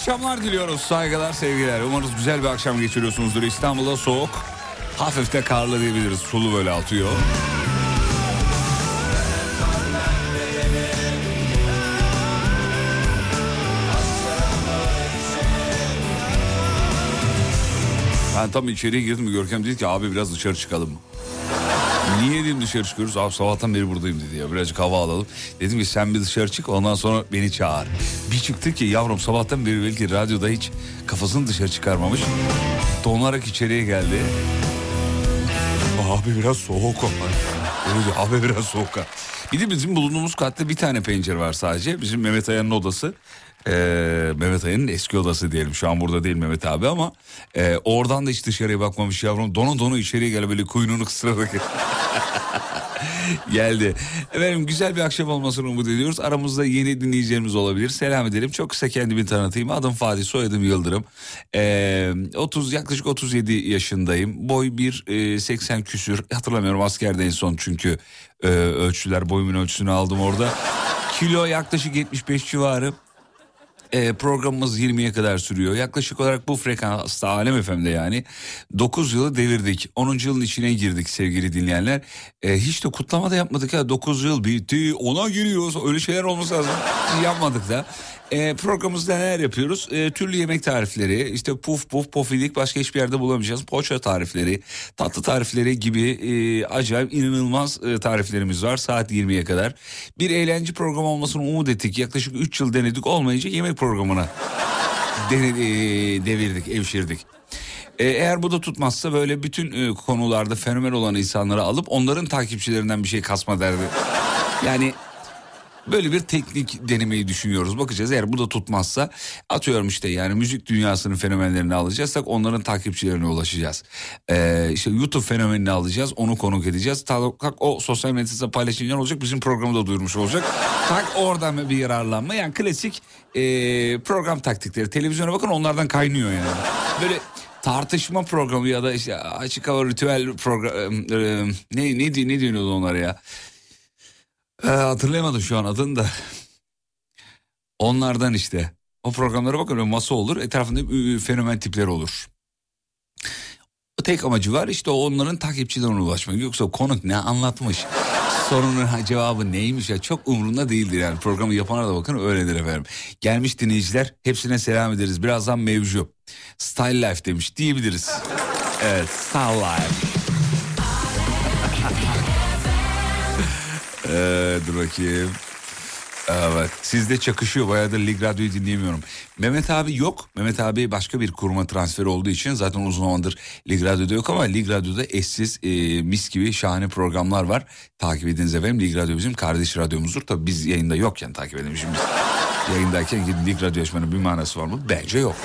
akşamlar diliyoruz. Saygılar, sevgiler. Umarız güzel bir akşam geçiriyorsunuzdur. İstanbul'da soğuk, hafif de karlı diyebiliriz. Sulu böyle atıyor. Ben tam içeriye girdim Görkem dedi ki abi biraz dışarı çıkalım. Niye dedim dışarı çıkıyoruz? Abi sabahtan beri buradayım dedi ya. Birazcık hava alalım. Dedim ki sen bir dışarı çık ondan sonra beni çağır. Bir çıktı ki yavrum sabahtan beri belki radyoda hiç kafasını dışarı çıkarmamış. Donarak içeriye geldi. Abi biraz soğuk ama. Abi biraz soğuk. Ha. Bir de bizim bulunduğumuz katta bir tane pencere var sadece. Bizim Mehmet Ayan'ın odası. Ee, Mehmet Ay'ın eski odası diyelim. Şu an burada değil Mehmet abi ama e, oradan da hiç dışarıya bakmamış yavrum. Donu donu içeriye gel böyle kuyununu kısırarak. Geldi. Efendim güzel bir akşam olmasını umut ediyoruz. Aramızda yeni dinleyicilerimiz olabilir. Selam edelim. Çok kısa kendimi tanıtayım. Adım Fatih, soyadım Yıldırım. Ee, 30 yaklaşık 37 yaşındayım. Boy 1.80 küsür. Hatırlamıyorum askerde en son çünkü e, ölçüler boyumun ölçüsünü aldım orada. Kilo yaklaşık 75 civarı. E, programımız 20'ye kadar sürüyor. Yaklaşık olarak bu frekansta Alem FM'de yani 9 yılı devirdik. 10. yılın içine girdik sevgili dinleyenler. E, hiç de kutlama da yapmadık ya. 9 yıl bitti ona giriyoruz. Öyle şeyler olması lazım. Yapmadık da. E, programımızda neler yapıyoruz? E, türlü yemek tarifleri, işte puf puf pofidik başka hiçbir yerde bulamayacağız. Poğaça tarifleri, tatlı tarifleri gibi e, acayip inanılmaz e, tariflerimiz var saat 20'ye kadar. Bir eğlence programı olmasını umut ettik. Yaklaşık 3 yıl denedik olmayınca yemek programına dene, e, devirdik, evşirdik. E, eğer bu da tutmazsa böyle bütün e, konularda fenomen olan insanları alıp onların takipçilerinden bir şey kasma derdi. Yani Böyle bir teknik denemeyi düşünüyoruz. Bakacağız eğer bu da tutmazsa atıyorum işte yani müzik dünyasının fenomenlerini alacaksak onların takipçilerine ulaşacağız. Ee, işte YouTube fenomenini alacağız onu konuk edeceğiz. Tak o sosyal medyada paylaşımlar olacak bizim programı da duyurmuş olacak. tak oradan bir yararlanma yani klasik e, program taktikleri. Televizyona bakın onlardan kaynıyor yani. Böyle tartışma programı ya da işte açık hava ritüel program e, ne ne ne diyordu onlara ya? Ee, hatırlayamadım şu an adını da. Onlardan işte. O programlara bakın masa olur etrafında fenomen tipler olur. O tek amacı var işte onların takipçilerine ulaşmak. Yoksa konuk ne anlatmış? Sorunun cevabı neymiş ya çok umurunda değildir yani. Programı yapana da bakın öyledir efendim. Gelmiş dinleyiciler hepsine selam ederiz. Birazdan mevzu. Style Life demiş diyebiliriz. Evet Style Life. Ee, dur bakayım. Evet sizde çakışıyor bayağıdır Lig Radyo'yu dinleyemiyorum. Mehmet abi yok. Mehmet abi başka bir kuruma transferi olduğu için zaten uzun zamandır Lig Radyo'da yok ama Lig Radyo'da eşsiz e, mis gibi şahane programlar var. Takip ediniz efendim Lig Radyo bizim kardeş radyomuzdur. Tabii biz yayında yokken takip edelim şimdi. Yayındayken gidin Lig Radyo açmanın bir manası var mı? Bence yok.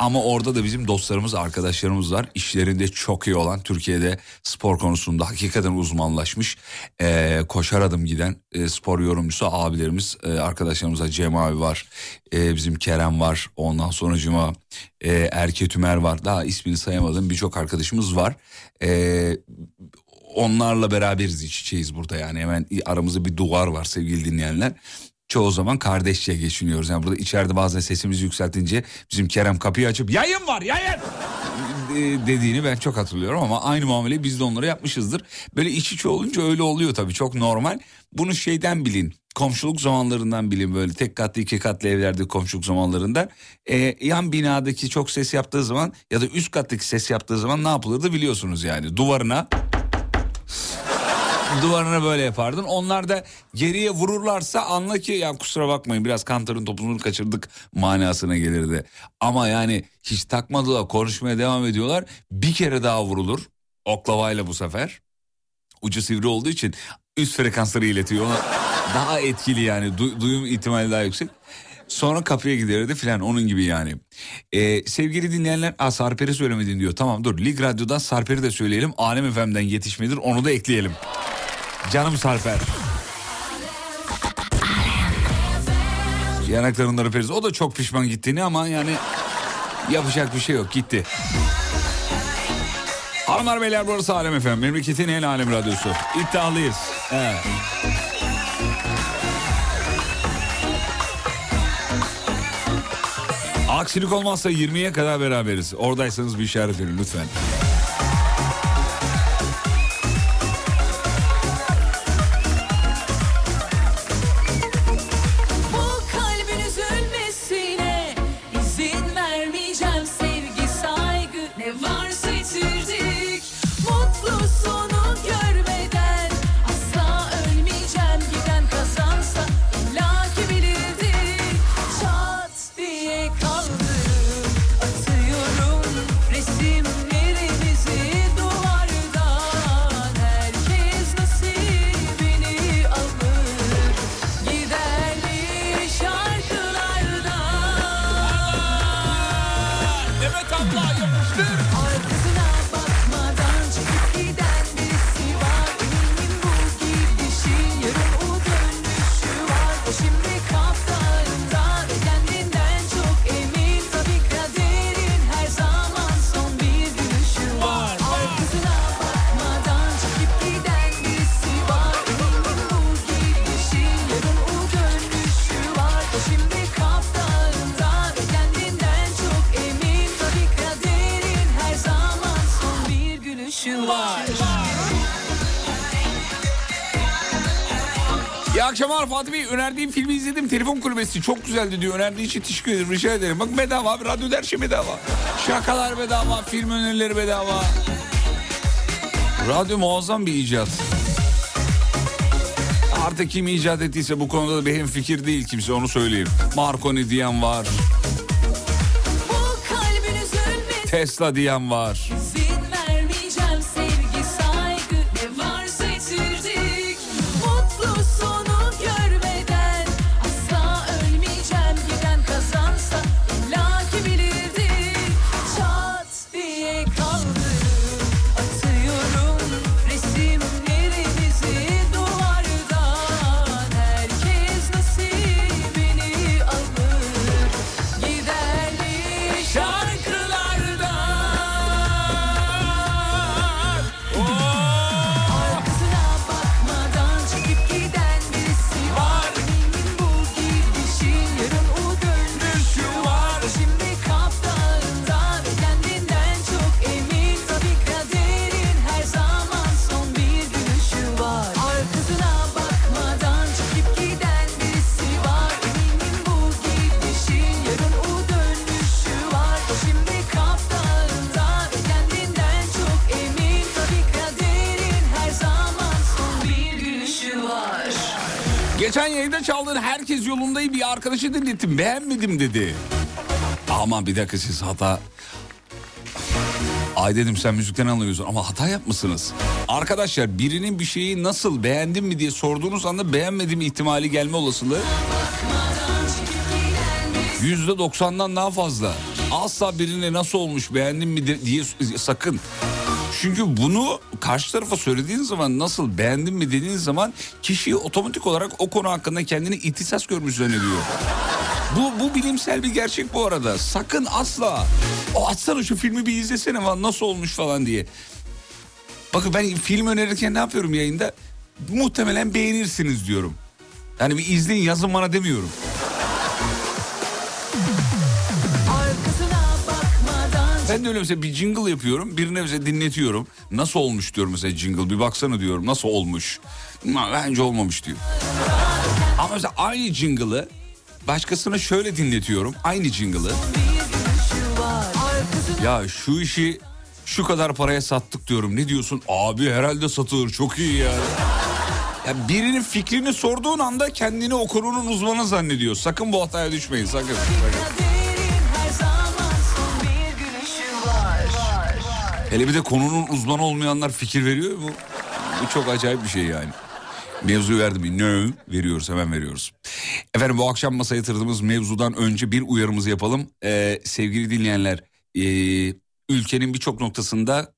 Ama orada da bizim dostlarımız, arkadaşlarımız var. İşlerinde çok iyi olan, Türkiye'de spor konusunda hakikaten uzmanlaşmış, e, koşar adım giden e, spor yorumcusu abilerimiz, e, arkadaşlarımız var. Cem abi var, e, bizim Kerem var, ondan sonra Cuma, e, Erket Ümer var. Daha ismini sayamadığım birçok arkadaşımız var. E, onlarla beraberiz iç içeyiz burada yani hemen aramızda bir duvar var sevgili dinleyenler. Çoğu zaman kardeşçe geçiniyoruz. Yani burada içeride bazen sesimizi yükseltince bizim Kerem kapıyı açıp yayın var yayın dediğini ben çok hatırlıyorum ama aynı muameleyi biz de onlara yapmışızdır. Böyle iç içe olunca öyle oluyor tabii çok normal. Bunu şeyden bilin komşuluk zamanlarından bilin böyle tek katlı iki katlı evlerde komşuluk zamanlarında e, yan binadaki çok ses yaptığı zaman ya da üst kattaki ses yaptığı zaman ne yapılırdı biliyorsunuz yani duvarına duvarına böyle yapardın. Onlar da geriye vururlarsa anla ki ya kusura bakmayın biraz kantarın topunu kaçırdık manasına gelirdi. Ama yani hiç takmadılar konuşmaya devam ediyorlar. Bir kere daha vurulur oklavayla bu sefer. Ucu sivri olduğu için üst frekansları iletiyor. Ona daha etkili yani du- duyum ihtimali daha yüksek. Sonra kapıya giderdi filan onun gibi yani. Ee, sevgili dinleyenler Aa, Sarper'i söylemedin diyor. Tamam dur Lig Radyo'dan Sarper'i de söyleyelim. Alem FM'den yetişmedir onu da ekleyelim. Canım Sarper. Yanaklarından öperiz. O da çok pişman gittiğini ama yani yapacak bir şey yok gitti. Hanımlar beyler burası Alem efendim. Memleketin en alem radyosu. İddialıyız. Evet. Aksilik olmazsa 20'ye kadar beraberiz. Oradaysanız bir işaret verin lütfen. Telefon kulübesi çok güzeldi diyor. Önerdiği için teşekkür ederim. Rica ederim. Bak bedava abi. Radyoda her şey bedava. Şakalar bedava. Film önerileri bedava. Radyo muazzam bir icat. Artık kim icat ettiyse bu konuda da benim fikir değil kimse onu söyleyeyim. Marconi diyen var. Tesla diyen var. Dinlettim. Beğenmedim dedi. Aman bir dakika siz hata... Ay dedim sen müzikten anlıyorsun ama hata yapmışsınız. Arkadaşlar birinin bir şeyi nasıl beğendin mi diye sorduğunuz anda beğenmedim ihtimali gelme olasılığı yüzde doksandan daha fazla. Asla birine nasıl olmuş beğendin mi diye sakın. Çünkü bunu karşı tarafa söylediğin zaman nasıl beğendin mi dediğin zaman kişi otomatik olarak o konu hakkında kendini ihtisas görmüş zannediyor. Bu, bu bilimsel bir gerçek bu arada. Sakın asla. O açsana şu filmi bir izlesene falan nasıl olmuş falan diye. Bakın ben film önerirken ne yapıyorum yayında? Muhtemelen beğenirsiniz diyorum. Yani bir izleyin yazın bana demiyorum. Ben de öyle mesela bir jingle yapıyorum. Birine mesela dinletiyorum. Nasıl olmuş diyorum mesela jingle. Bir baksana diyorum nasıl olmuş. "Ma, Bence olmamış diyor. Ama mesela aynı jingle'ı başkasına şöyle dinletiyorum. Aynı jingle'ı. Ya şu işi şu kadar paraya sattık diyorum. Ne diyorsun? Abi herhalde satılır çok iyi ya. Ya birinin fikrini sorduğun anda kendini o konunun uzmanı zannediyor. Sakın bu hataya düşmeyin sakın. sakın. Hele bir de konunun uzmanı olmayanlar fikir veriyor bu. Bu çok acayip bir şey yani. Mevzuyu verdim? No. Veriyoruz hemen veriyoruz. Efendim bu akşam masaya yatırdığımız mevzudan önce bir uyarımızı yapalım. Ee, sevgili dinleyenler ee, ülkenin birçok noktasında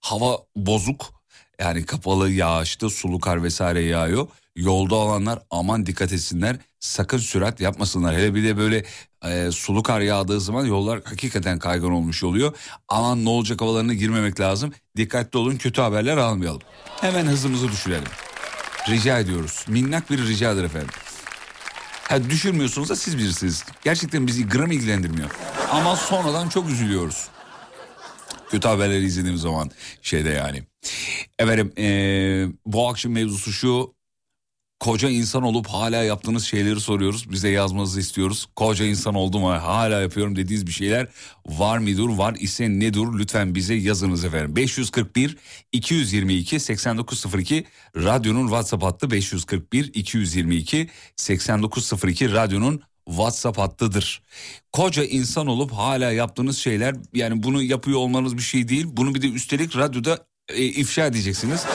hava bozuk. Yani kapalı yağışta sulu kar vesaire yağıyor. Yolda olanlar aman dikkat etsinler. Sakın sürat yapmasınlar. Hele bir de böyle e, sulu kar yağdığı zaman yollar hakikaten kaygan olmuş oluyor. Aman ne olacak havalarına girmemek lazım. Dikkatli olun kötü haberler almayalım. Hemen hızımızı düşürelim. Rica ediyoruz. Minnak bir ricadır efendim. Ha, düşürmüyorsunuz da siz bilirsiniz. Gerçekten bizi gram ilgilendirmiyor. Ama sonradan çok üzülüyoruz. Kötü haberleri izlediğim zaman şeyde yani. Efendim eee, bu akşam mevzusu şu. Koca insan olup hala yaptığınız şeyleri soruyoruz. Bize yazmanızı istiyoruz. Koca insan oldum ama hala yapıyorum dediğiniz bir şeyler var mıdır? Var ise nedir? Lütfen bize yazınız efendim. 541 222 8902 radyonun WhatsApp hattı 541 222 8902 radyonun WhatsApp hattıdır. Koca insan olup hala yaptığınız şeyler yani bunu yapıyor olmanız bir şey değil. Bunu bir de üstelik radyoda e, ifşa edeceksiniz.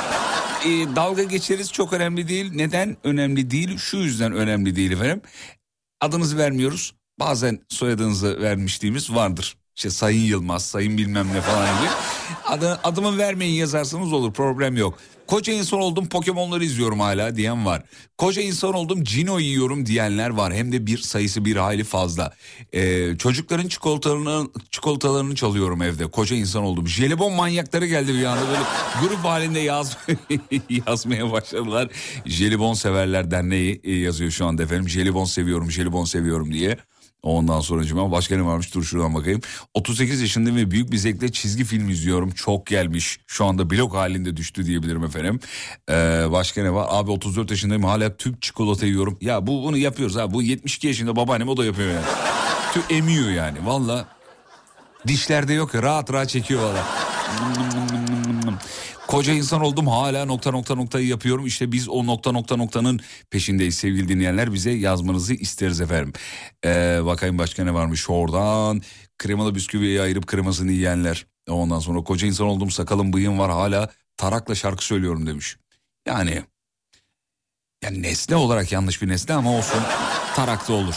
E, dalga geçeriz çok önemli değil. Neden önemli değil? Şu yüzden önemli değil efendim. Adınızı vermiyoruz. Bazen soyadınızı vermişliğimiz vardır. İşte Sayın Yılmaz, Sayın bilmem ne falan gibi. Adı, adımı vermeyin yazarsanız olur problem yok. Koca insan oldum Pokemon'ları izliyorum hala diyen var. Koca insan oldum Cino yiyorum diyenler var. Hem de bir sayısı bir hayli fazla. Ee, çocukların çikolatalarını, çikolatalarını çalıyorum evde. Koca insan oldum. Jelibon manyakları geldi bir anda böyle grup halinde yaz, yazmaya başladılar. Jelibon Severler Derneği e, yazıyor şu anda efendim. Jelibon seviyorum, jelibon seviyorum diye. Ondan sonra başka ne varmış dur şuradan bakayım. 38 yaşındayım ve büyük bir zevkle çizgi film izliyorum. Çok gelmiş. Şu anda blok halinde düştü diyebilirim efendim. Ee, başka ne var? Abi 34 yaşındayım hala tüp çikolata yiyorum. Ya bu bunu yapıyoruz ha. Bu 72 yaşında babaannem o da yapıyor yani. Tüp emiyor yani. Valla dişlerde yok ya rahat rahat çekiyor valla. Koca insan oldum hala nokta nokta noktayı yapıyorum. İşte biz o nokta nokta noktanın peşindeyiz sevgili dinleyenler. Bize yazmanızı isteriz efendim. Ee, bakayım başka ne varmış oradan. Kremalı bisküviyi ayırıp kremasını yiyenler. Ondan sonra koca insan oldum sakalım bıyığım var hala tarakla şarkı söylüyorum demiş. Yani yani nesne olarak yanlış bir nesne ama olsun tarakta olur.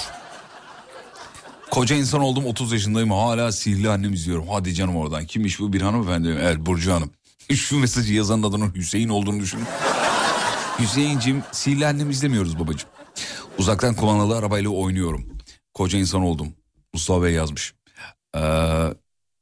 Koca insan oldum 30 yaşındayım hala sihirli annem izliyorum. Hadi canım oradan. Kimmiş bu bir hanımefendi? Evet Burcu Hanım. Şu mesajı yazan adının Hüseyin olduğunu düşünün. Hüseyincim sihirli annem izlemiyoruz babacığım. Uzaktan kumandalı arabayla oynuyorum. Koca insan oldum. Mustafa Bey yazmış. Ee,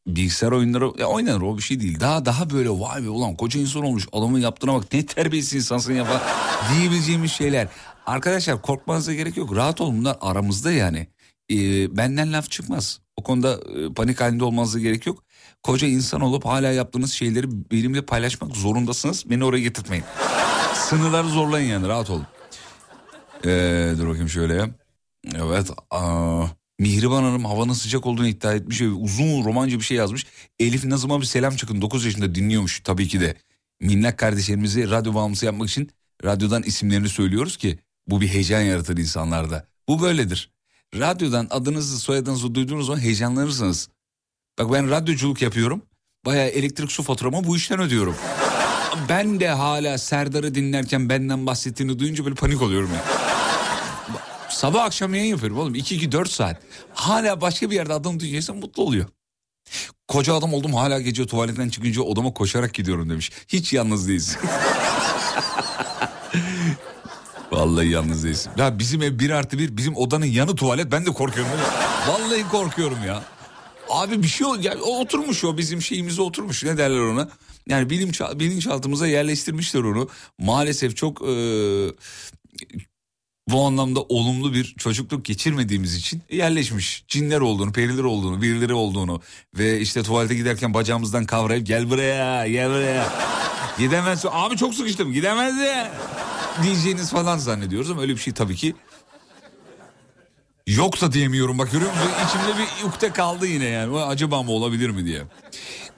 bilgisayar oyunları ya oynanır o bir şey değil. Daha daha böyle vay be ulan koca insan olmuş adamın yaptığına bak ne terbiyesiz insansın ya falan diyebileceğimiz şeyler. Arkadaşlar korkmanıza gerek yok rahat olun bunlar aramızda yani. Ee, benden laf çıkmaz. O konuda e, panik halinde olmanıza gerek yok. Koca insan olup hala yaptığınız şeyleri benimle paylaşmak zorundasınız. Beni oraya getirtmeyin. Sınırları zorlayın yani rahat olun. Ee, dur bakayım şöyle. Evet. Aa, Mihriban Hanım havanın sıcak olduğunu iddia etmiş uzun romanca bir şey yazmış. Elif Nazım'a bir selam çıkın 9 yaşında dinliyormuş tabii ki de. Minnak kardeşlerimizi radyo bağımlısı yapmak için radyodan isimlerini söylüyoruz ki bu bir heyecan yaratır insanlarda. Bu böyledir. Radyodan adınızı soyadınızı duyduğunuz zaman heyecanlanırsınız. Bak ben radyoculuk yapıyorum. Bayağı elektrik su faturamı bu işten ödüyorum. Ben de hala Serdar'ı dinlerken benden bahsettiğini duyunca böyle panik oluyorum ya. Sabah akşam yayın yapıyorum oğlum. 2-2-4 saat. Hala başka bir yerde adam duyuyorsa mutlu oluyor. Koca adam oldum hala gece tuvaletten çıkınca odama koşarak gidiyorum demiş. Hiç yalnız değilsin. Vallahi yalnız değilsin. Ya bizim ev bir artı bir bizim odanın yanı tuvalet ben de korkuyorum. Vallahi korkuyorum ya. Abi bir şey ol- ya, o oturmuş o bizim şeyimize oturmuş ne derler ona. Yani bilim bilinçaltımıza yerleştirmişler onu. Maalesef çok e, bu anlamda olumlu bir çocukluk geçirmediğimiz için yerleşmiş. Cinler olduğunu, periler olduğunu, birileri olduğunu ve işte tuvalete giderken bacağımızdan kavrayıp gel buraya, gel buraya. Gidemezsin. Abi çok sıkıştım. Gidemez ya. Diyeceğiniz falan zannediyoruz ama öyle bir şey tabii ki yok da diyemiyorum. Bak görüyor musun? İçimde bir ukde kaldı yine yani. Acaba mı olabilir mi diye.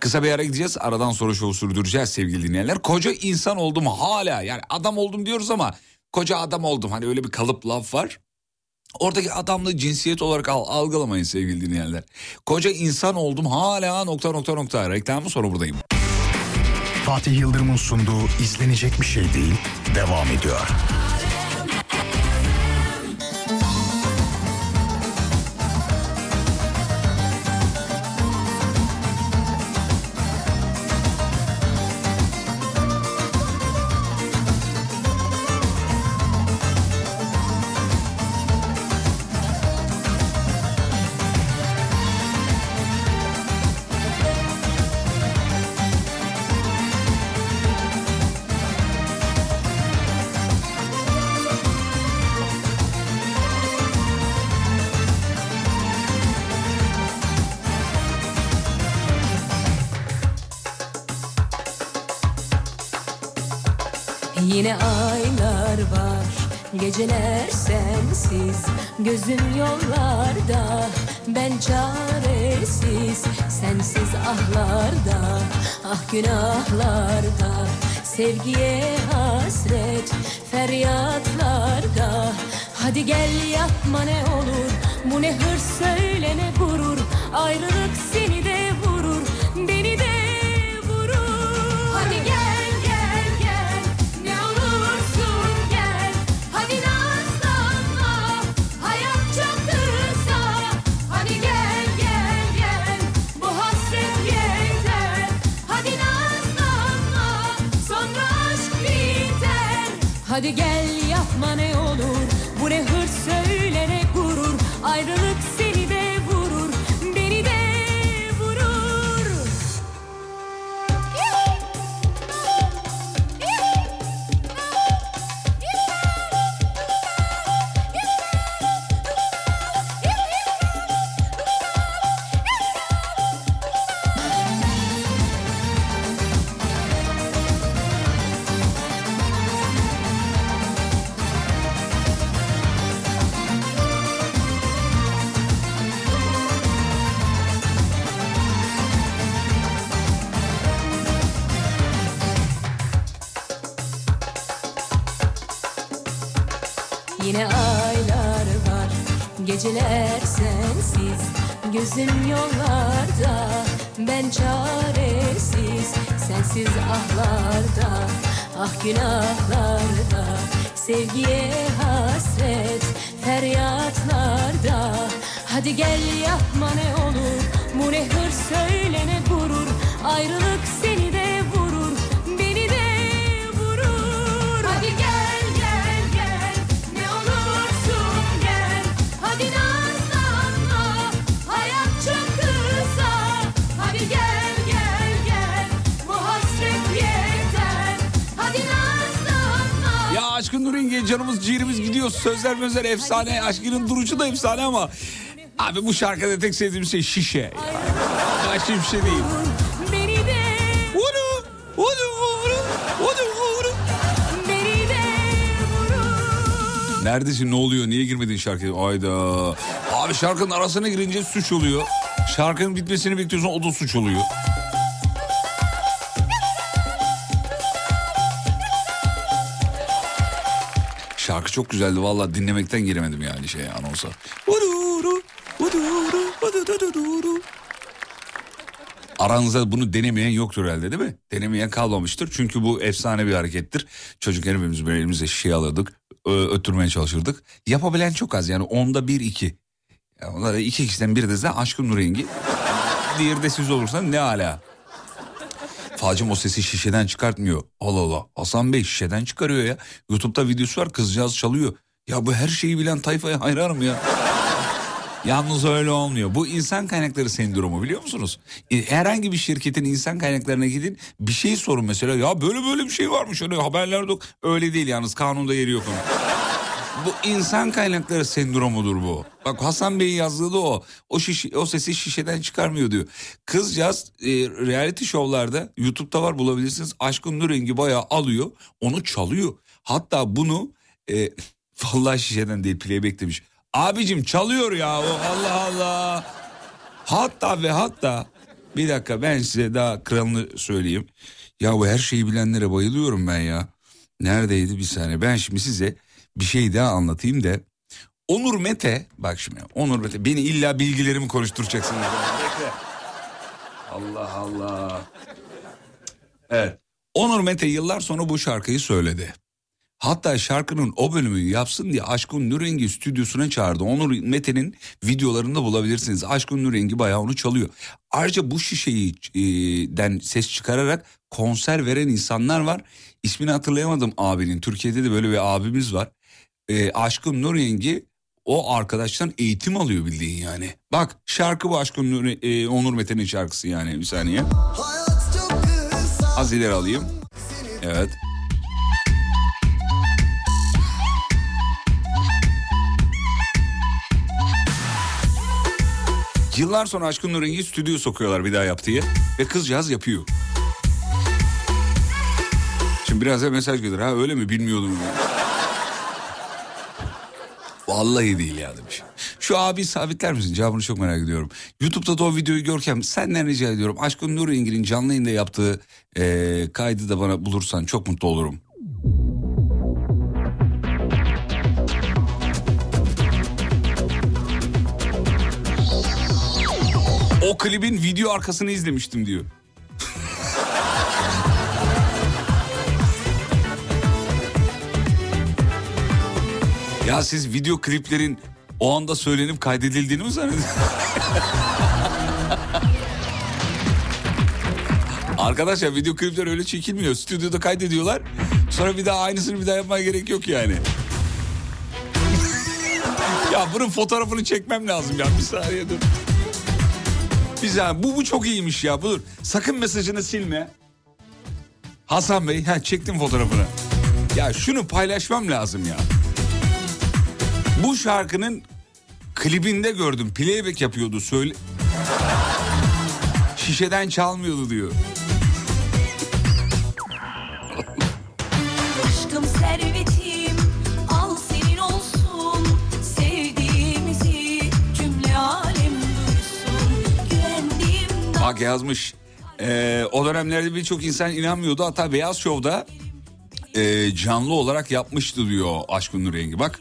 Kısa bir ara gideceğiz. Aradan sonra şovu sürdüreceğiz sevgili dinleyenler. Koca insan oldum hala. Yani adam oldum diyoruz ama koca adam oldum. Hani öyle bir kalıp laf var. Oradaki adamlığı cinsiyet olarak al, algılamayın sevgili dinleyenler. Koca insan oldum hala nokta nokta nokta. Reklamı sonra buradayım. Fatih Yıldırım'ın sunduğu izlenecek bir şey değil devam ediyor. Gözüm yollarda Ben çaresiz Sensiz ahlarda. Ah günahlarda Sevgiye hasret Feryatlarda. Hadi gel yapma ne olur Bu ne hırs söyle ne gurur. Ayrılık seni Hadi gel yapma ne olur günahlarda Sevgiye hasret Feryatlarda. Hadi gel yapma ne Yenge canımız ciğerimiz gidiyor. Sözler mözler efsane. Aşkının durucu da efsane ama... Abi bu şarkıda tek sevdiğim şey şişe. Ya. Başka bir şey değil. Neredesin ne oluyor niye girmedin şarkıya? Ayda. Abi şarkının arasına girince suç oluyor. Şarkının bitmesini bekliyorsun o da suç oluyor. Şarkı çok güzeldi valla dinlemekten giremedim yani şey anonsa. Aranızda bunu denemeyen yoktur herhalde değil mi? Denemeyen kalmamıştır. Çünkü bu efsane bir harekettir. Çocukken hepimiz böyle elimize şişe alırdık. öttürmeye çalışırdık. Yapabilen çok az yani onda bir iki. Yani onlara iki kişiden biri de size aşkın rengi. Diğeri de siz olursanız ne ala. Falcım o sesi şişeden çıkartmıyor. Allah Allah. Hasan Bey şişeden çıkarıyor ya. Youtube'da videosu var kızcağız çalıyor. Ya bu her şeyi bilen tayfaya hayranım ya. Yalnız öyle olmuyor. Bu insan kaynakları sendromu biliyor musunuz? E, Herhangi bir şirketin insan kaynaklarına gidin bir şey sorun mesela. Ya böyle böyle bir şey varmış öyle haberlerde ok- öyle değil yalnız kanunda yeri yok onun. Bu insan kaynakları sendromudur bu. Bak Hasan Bey'in yazdığı da o. O, şişe, o sesi şişeden çıkarmıyor diyor. Kızcağız e, reality şovlarda YouTube'da var bulabilirsiniz. Aşkın Nur rengi bayağı alıyor. Onu çalıyor. Hatta bunu e, vallahi şişeden değil playback demiş. Abicim çalıyor ya o Allah Allah. Hatta ve hatta bir dakika ben size daha kralını söyleyeyim. Ya bu her şeyi bilenlere bayılıyorum ben ya. Neredeydi bir saniye ben şimdi size bir şey daha anlatayım da. Onur Mete bak şimdi Onur Mete beni illa bilgilerimi konuşturacaksınız. Bekle. Allah Allah. Evet. Onur Mete yıllar sonra bu şarkıyı söyledi. Hatta şarkının o bölümü yapsın diye Aşkın Nürengi stüdyosuna çağırdı. Onur Mete'nin videolarında bulabilirsiniz. Aşkın Nürengi bayağı onu çalıyor. Ayrıca bu şişeyi e, den ses çıkararak konser veren insanlar var. İsmini hatırlayamadım abinin. Türkiye'de de böyle bir abimiz var. E, Aşkın Nürengi o arkadaştan eğitim alıyor bildiğin yani. Bak şarkı bu Aşkın Nur, e, Onur Mete'nin şarkısı yani bir saniye. Az ileri alayım. Evet. Yıllar sonra Aşkın Nureng'i stüdyo sokuyorlar bir daha yap diye. Ve kızcağız yapıyor. Şimdi biraz da mesaj gelir. Ha öyle mi bilmiyordum. Vallahi değil ya demiş. Şu abi sabitler misin? Cevabını çok merak ediyorum. YouTube'da da o videoyu görkem senden rica ediyorum. Aşkın Nur Engin'in canlı yayında yaptığı eee, kaydı da bana bulursan çok mutlu olurum. O klibin video arkasını izlemiştim diyor. Ya siz video kliplerin o anda söylenip kaydedildiğini mi zannediyorsunuz? Arkadaşlar video klipler öyle çekilmiyor. Stüdyoda kaydediyorlar. Sonra bir daha aynısını bir daha yapmaya gerek yok yani. ya bunun fotoğrafını çekmem lazım ya. Bir saniye dur. Bir saniye. Bu, bu çok iyiymiş ya. Dur. Sakın mesajını silme. Hasan Bey. Ha, çektim fotoğrafını. Ya şunu paylaşmam lazım ya. Bu şarkının klibinde gördüm. Playback yapıyordu. Söyle... Şişeden çalmıyordu diyor. Bak yazmış. Ee, o dönemlerde birçok insan inanmıyordu. Hatta Beyaz Show'da e, canlı olarak yapmıştı diyor Aşkın Rengi. Bak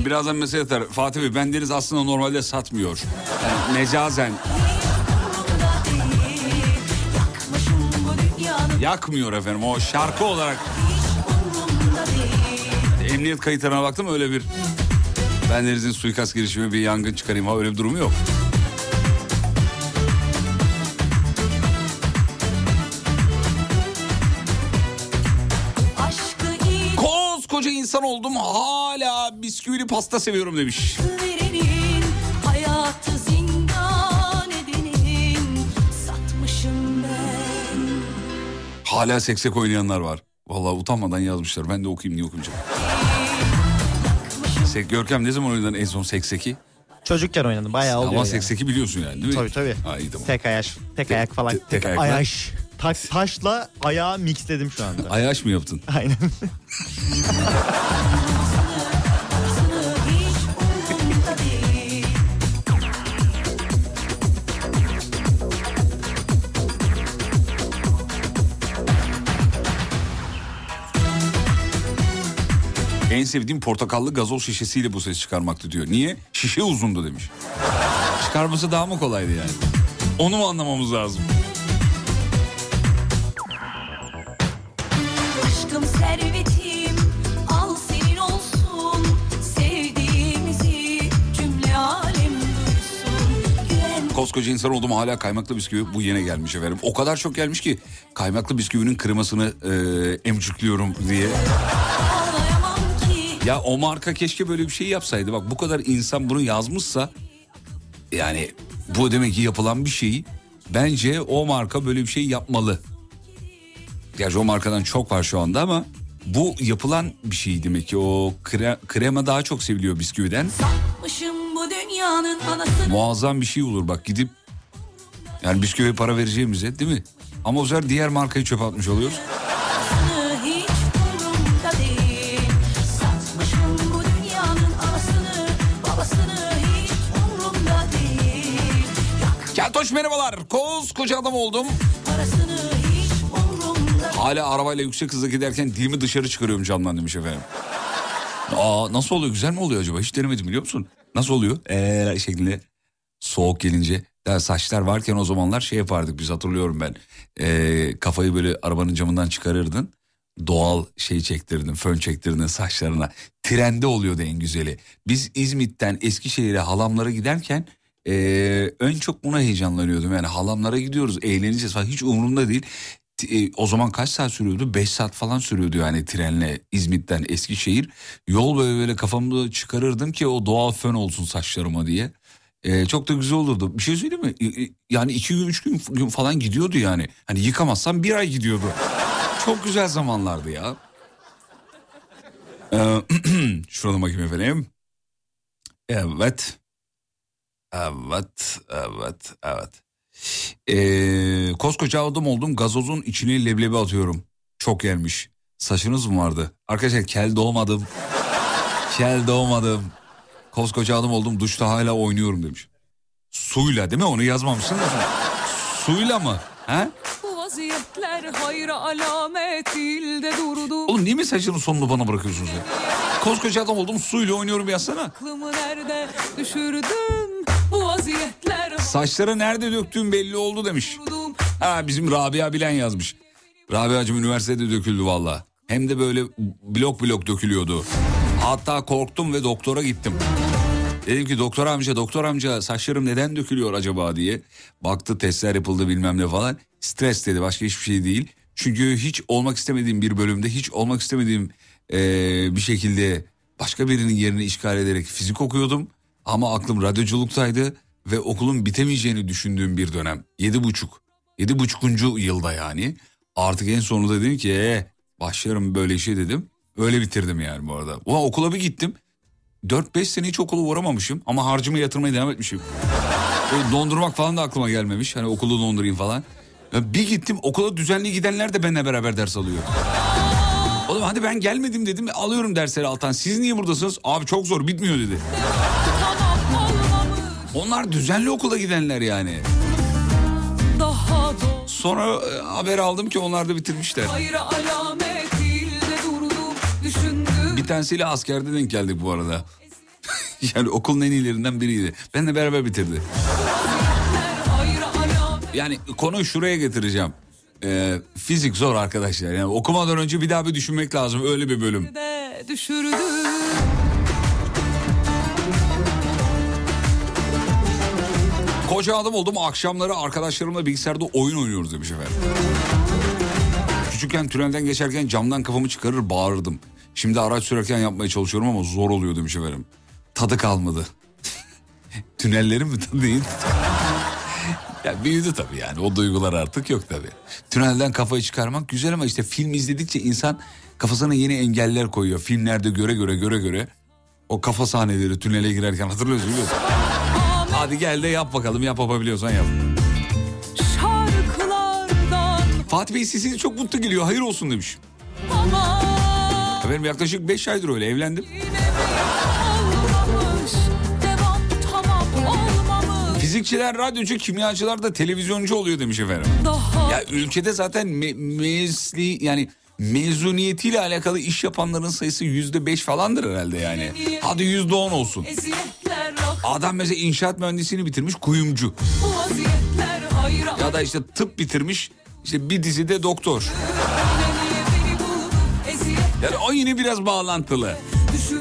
değil Birazdan mesele atar. Fatih Bey bendeniz aslında normalde satmıyor. Yani mecazen yakmıyor efendim. O şarkı olarak emniyet kayıtlarına baktım öyle bir bendenizin suikast girişimi bir yangın çıkarayım ha öyle bir durumu yok. İnsan oldum hala bisküvili pasta seviyorum demiş. verenin edenin Hala seksek oynayanlar var. Vallahi utanmadan yazmışlar. Ben de okuyayım niye okumayacağım. Sek Görkem ne zaman oynadın en son sekseki? Çocukken oynadım bayağı oluyor Ama yani. sekseki biliyorsun yani değil mi? Tabii tabii. Ha, iyi tamam. Tek ayaş, tek ayak falan. tek- tek ayakla. Ayaş. Ta- taşla ayağı mixledim şu anda. Ayaş mı yaptın? Aynen. En sevdiğim portakallı gazoz şişesiyle bu ses çıkarmaktı diyor. Niye? Şişe uzundu demiş. Çıkarması daha mı kolaydı yani? Onu mu anlamamız lazım? Koskoca insan oldum hala kaymaklı bisküvi bu yine gelmiş efendim. O kadar çok gelmiş ki kaymaklı bisküvinin kremasını e, emcükliyorum diye. Ya o marka keşke böyle bir şey yapsaydı. Bak bu kadar insan bunu yazmışsa yani bu demek ki yapılan bir şey. Bence o marka böyle bir şey yapmalı. Gerçi o markadan çok var şu anda ama bu yapılan bir şey demek ki o kre- krema daha çok seviliyor bisküviden. Satmışım bu dünyanın anasını Muazzam bir şey olur bak gidip yani bisküviye para vereceğimize değil mi? Ama bu sefer diğer markayı çöpe atmış oluyoruz. Keltoş merhabalar. Koskoca adam oldum. Hala arabayla yüksek hızla giderken dilimi dışarı çıkarıyorum camdan demiş efendim. Aa nasıl oluyor güzel mi oluyor acaba hiç denemedim biliyor musun? Nasıl oluyor? Eee şeklinde soğuk gelince. Daha saçlar varken o zamanlar şey yapardık biz hatırlıyorum ben. Ee, kafayı böyle arabanın camından çıkarırdın. Doğal şey çektirdin, fön çektirdin saçlarına. Trende oluyordu en güzeli. Biz İzmit'ten Eskişehir'e halamlara giderken ee, ön çok buna heyecanlanıyordum. Yani halamlara gidiyoruz, eğleneceğiz falan hiç umurumda değil. E, o zaman kaç saat sürüyordu? 5 saat falan sürüyordu yani trenle İzmit'ten Eskişehir. Yol böyle böyle kafamda çıkarırdım ki o doğal fön olsun saçlarıma diye. E, çok da güzel olurdu. Bir şey söyleyeyim mi? Yani iki gün üç gün falan gidiyordu yani. Hani yıkamazsam bir ay gidiyordu. çok güzel zamanlardı ya. Ee, şurada bakayım efendim. Evet. Evet, evet, evet. Ee, koskoca adam oldum gazozun içine leblebi atıyorum. Çok gelmiş. Saçınız mı vardı? Arkadaşlar kel doğmadım. kel doğmadım. Koskoca adam oldum duşta hala oynuyorum demiş. Suyla değil mi? Onu yazmamışsın da. Suyla mı? Ha? Vaziyetler hayra alamet ilde durdu Oğlum niye mi saçının sonunu bana bırakıyorsunuz ya? Koskoca adam oldum suyla oynuyorum yazsana. Aklımı nerede düşürdüm Bu vaziyetler Saçları nerede döktüğün belli oldu demiş. Ha bizim Rabia Bilen yazmış. Rabia'cığım üniversitede döküldü valla. Hem de böyle blok blok dökülüyordu. Hatta korktum ve doktora gittim. Dedim ki doktor amca doktor amca saçlarım neden dökülüyor acaba diye. Baktı testler yapıldı bilmem ne falan. Stres dedi başka hiçbir şey değil. Çünkü hiç olmak istemediğim bir bölümde hiç olmak istemediğim eee, bir şekilde başka birinin yerini işgal ederek fizik okuyordum. Ama aklım radyoculuktaydı ve okulun bitemeyeceğini düşündüğüm bir dönem. Yedi buçuk. Yedi buçukuncu yılda yani. Artık en sonunda dedim ki ee, başlarım böyle işe dedim. Öyle bitirdim yani bu arada. Ulan okula bir gittim. 4-5 sene hiç okula uğramamışım ama harcımı yatırmaya devam etmişim. Dondurmak falan da aklıma gelmemiş. Hani okulu dondurayım falan. Ya bir gittim okula düzenli gidenler de benimle beraber ders alıyor. Oğlum hadi ben gelmedim dedim alıyorum dersleri alttan. Siz niye buradasınız? Abi çok zor bitmiyor dedi. Onlar düzenli okula gidenler yani. Sonra e, haber aldım ki onlar da bitirmişler. Bir tanesiyle askerde denk geldik bu arada. yani okulun en iyilerinden biriydi. Benle beraber bitirdi. Yani konuyu şuraya getireceğim. Ee, fizik zor arkadaşlar. Yani okumadan önce bir daha bir düşünmek lazım. Öyle bir bölüm. düşürdüm Koca adam oldum akşamları arkadaşlarımla bilgisayarda oyun oynuyoruz demiş efendim. Küçükken tünelden geçerken camdan kafamı çıkarır bağırırdım. Şimdi araç sürerken yapmaya çalışıyorum ama zor oluyor demiş efendim. Tadı kalmadı. Tünellerin mi tadı değil? Ya büyüdü tabii yani o duygular artık yok tabii. Tünelden kafayı çıkarmak güzel ama işte film izledikçe insan kafasına yeni engeller koyuyor. Filmlerde göre göre göre göre o kafa sahneleri tünele girerken hatırlıyorsun biliyorsun. Hadi gel de yap bakalım yap yapabiliyorsan yap. Fatih Bey sesiniz çok mutlu geliyor hayır olsun demiş. Efendim yaklaşık 5 aydır öyle evlendim. Fizikçiler radyocu, kimyacılar da televizyoncu oluyor demiş efendim. Daha Ya ülkede zaten me- mesli yani mezuniyetiyle alakalı iş yapanların sayısı yüzde beş falandır herhalde yani. Hadi yüzde on olsun. Adam mesela inşaat mühendisliğini bitirmiş kuyumcu. Ya da işte tıp bitirmiş işte bir dizide doktor. Yani o yine biraz bağlantılı.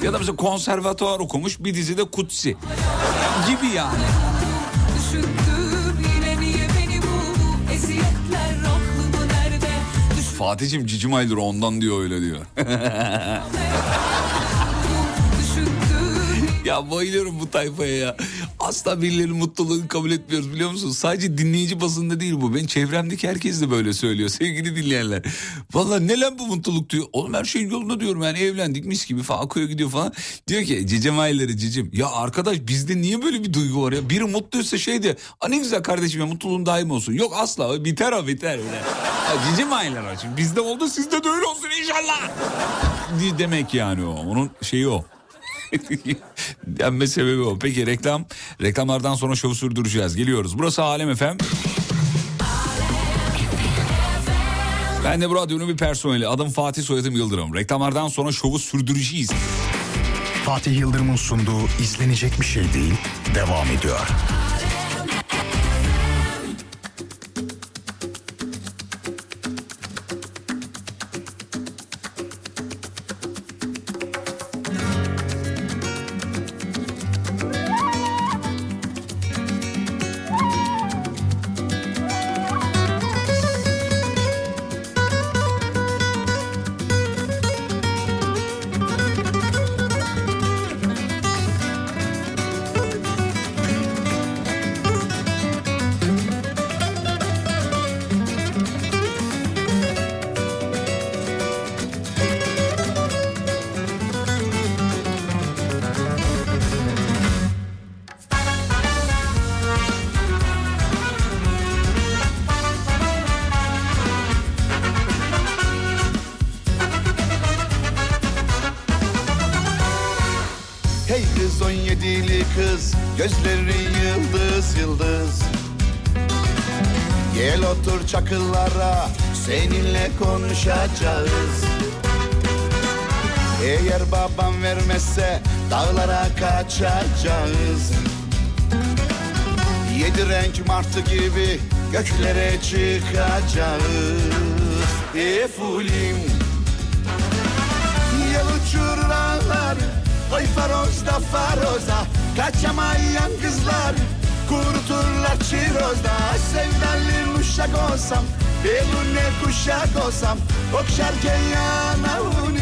Ya da mesela konservatuvar okumuş bir dizide kutsi. Gibi yani. Düşür Fatih'im cicim aydır ondan diyor öyle diyor. Ya bayılıyorum bu tayfaya ya. Asla birilerinin mutluluğunu kabul etmiyoruz biliyor musun? Sadece dinleyici basında değil bu. Ben çevremdeki herkes de böyle söylüyor sevgili dinleyenler. Vallahi ne lan bu mutluluk diyor. Oğlum her şey yolunda diyorum yani evlendik mis gibi falan akıyor gidiyor falan. Diyor ki cicim ayları cicim. Ya arkadaş bizde niye böyle bir duygu var ya? Biri mutluysa şey de "Aa, ne güzel kardeşim ya mutluluğun daim olsun. Yok asla biter o biter. Öyle. Ya, cicim ayları şimdi bizde oldu sizde de öyle olsun inşallah. Demek yani o. Onun şeyi o. Denme sebebi o. Peki reklam. Reklamlardan sonra şovu sürdüreceğiz. Geliyoruz. Burası Alem efem. Ben de bu radyonun bir personeli. Adım Fatih Soyadım Yıldırım. Reklamlardan sonra şovu sürdüreceğiz. Fatih Yıldırım'ın sunduğu izlenecek bir şey değil devam ediyor. Kaçacağız Yedi renk martı gibi Göklere çıkacağız. Efulim Yel uçurur ağlar Oy farozda faroza Kaçamayan kızlar. Kuruturlar çirozda Sevdalı uşak olsam Belune kuşak olsam Okşarken yanağını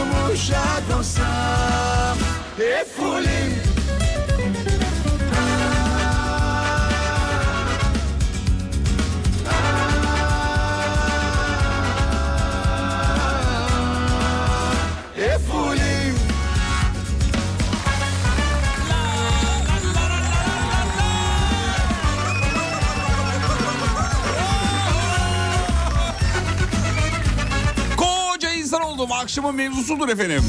Vamos já dançar. Oldum akşamın mevzusudur efendim.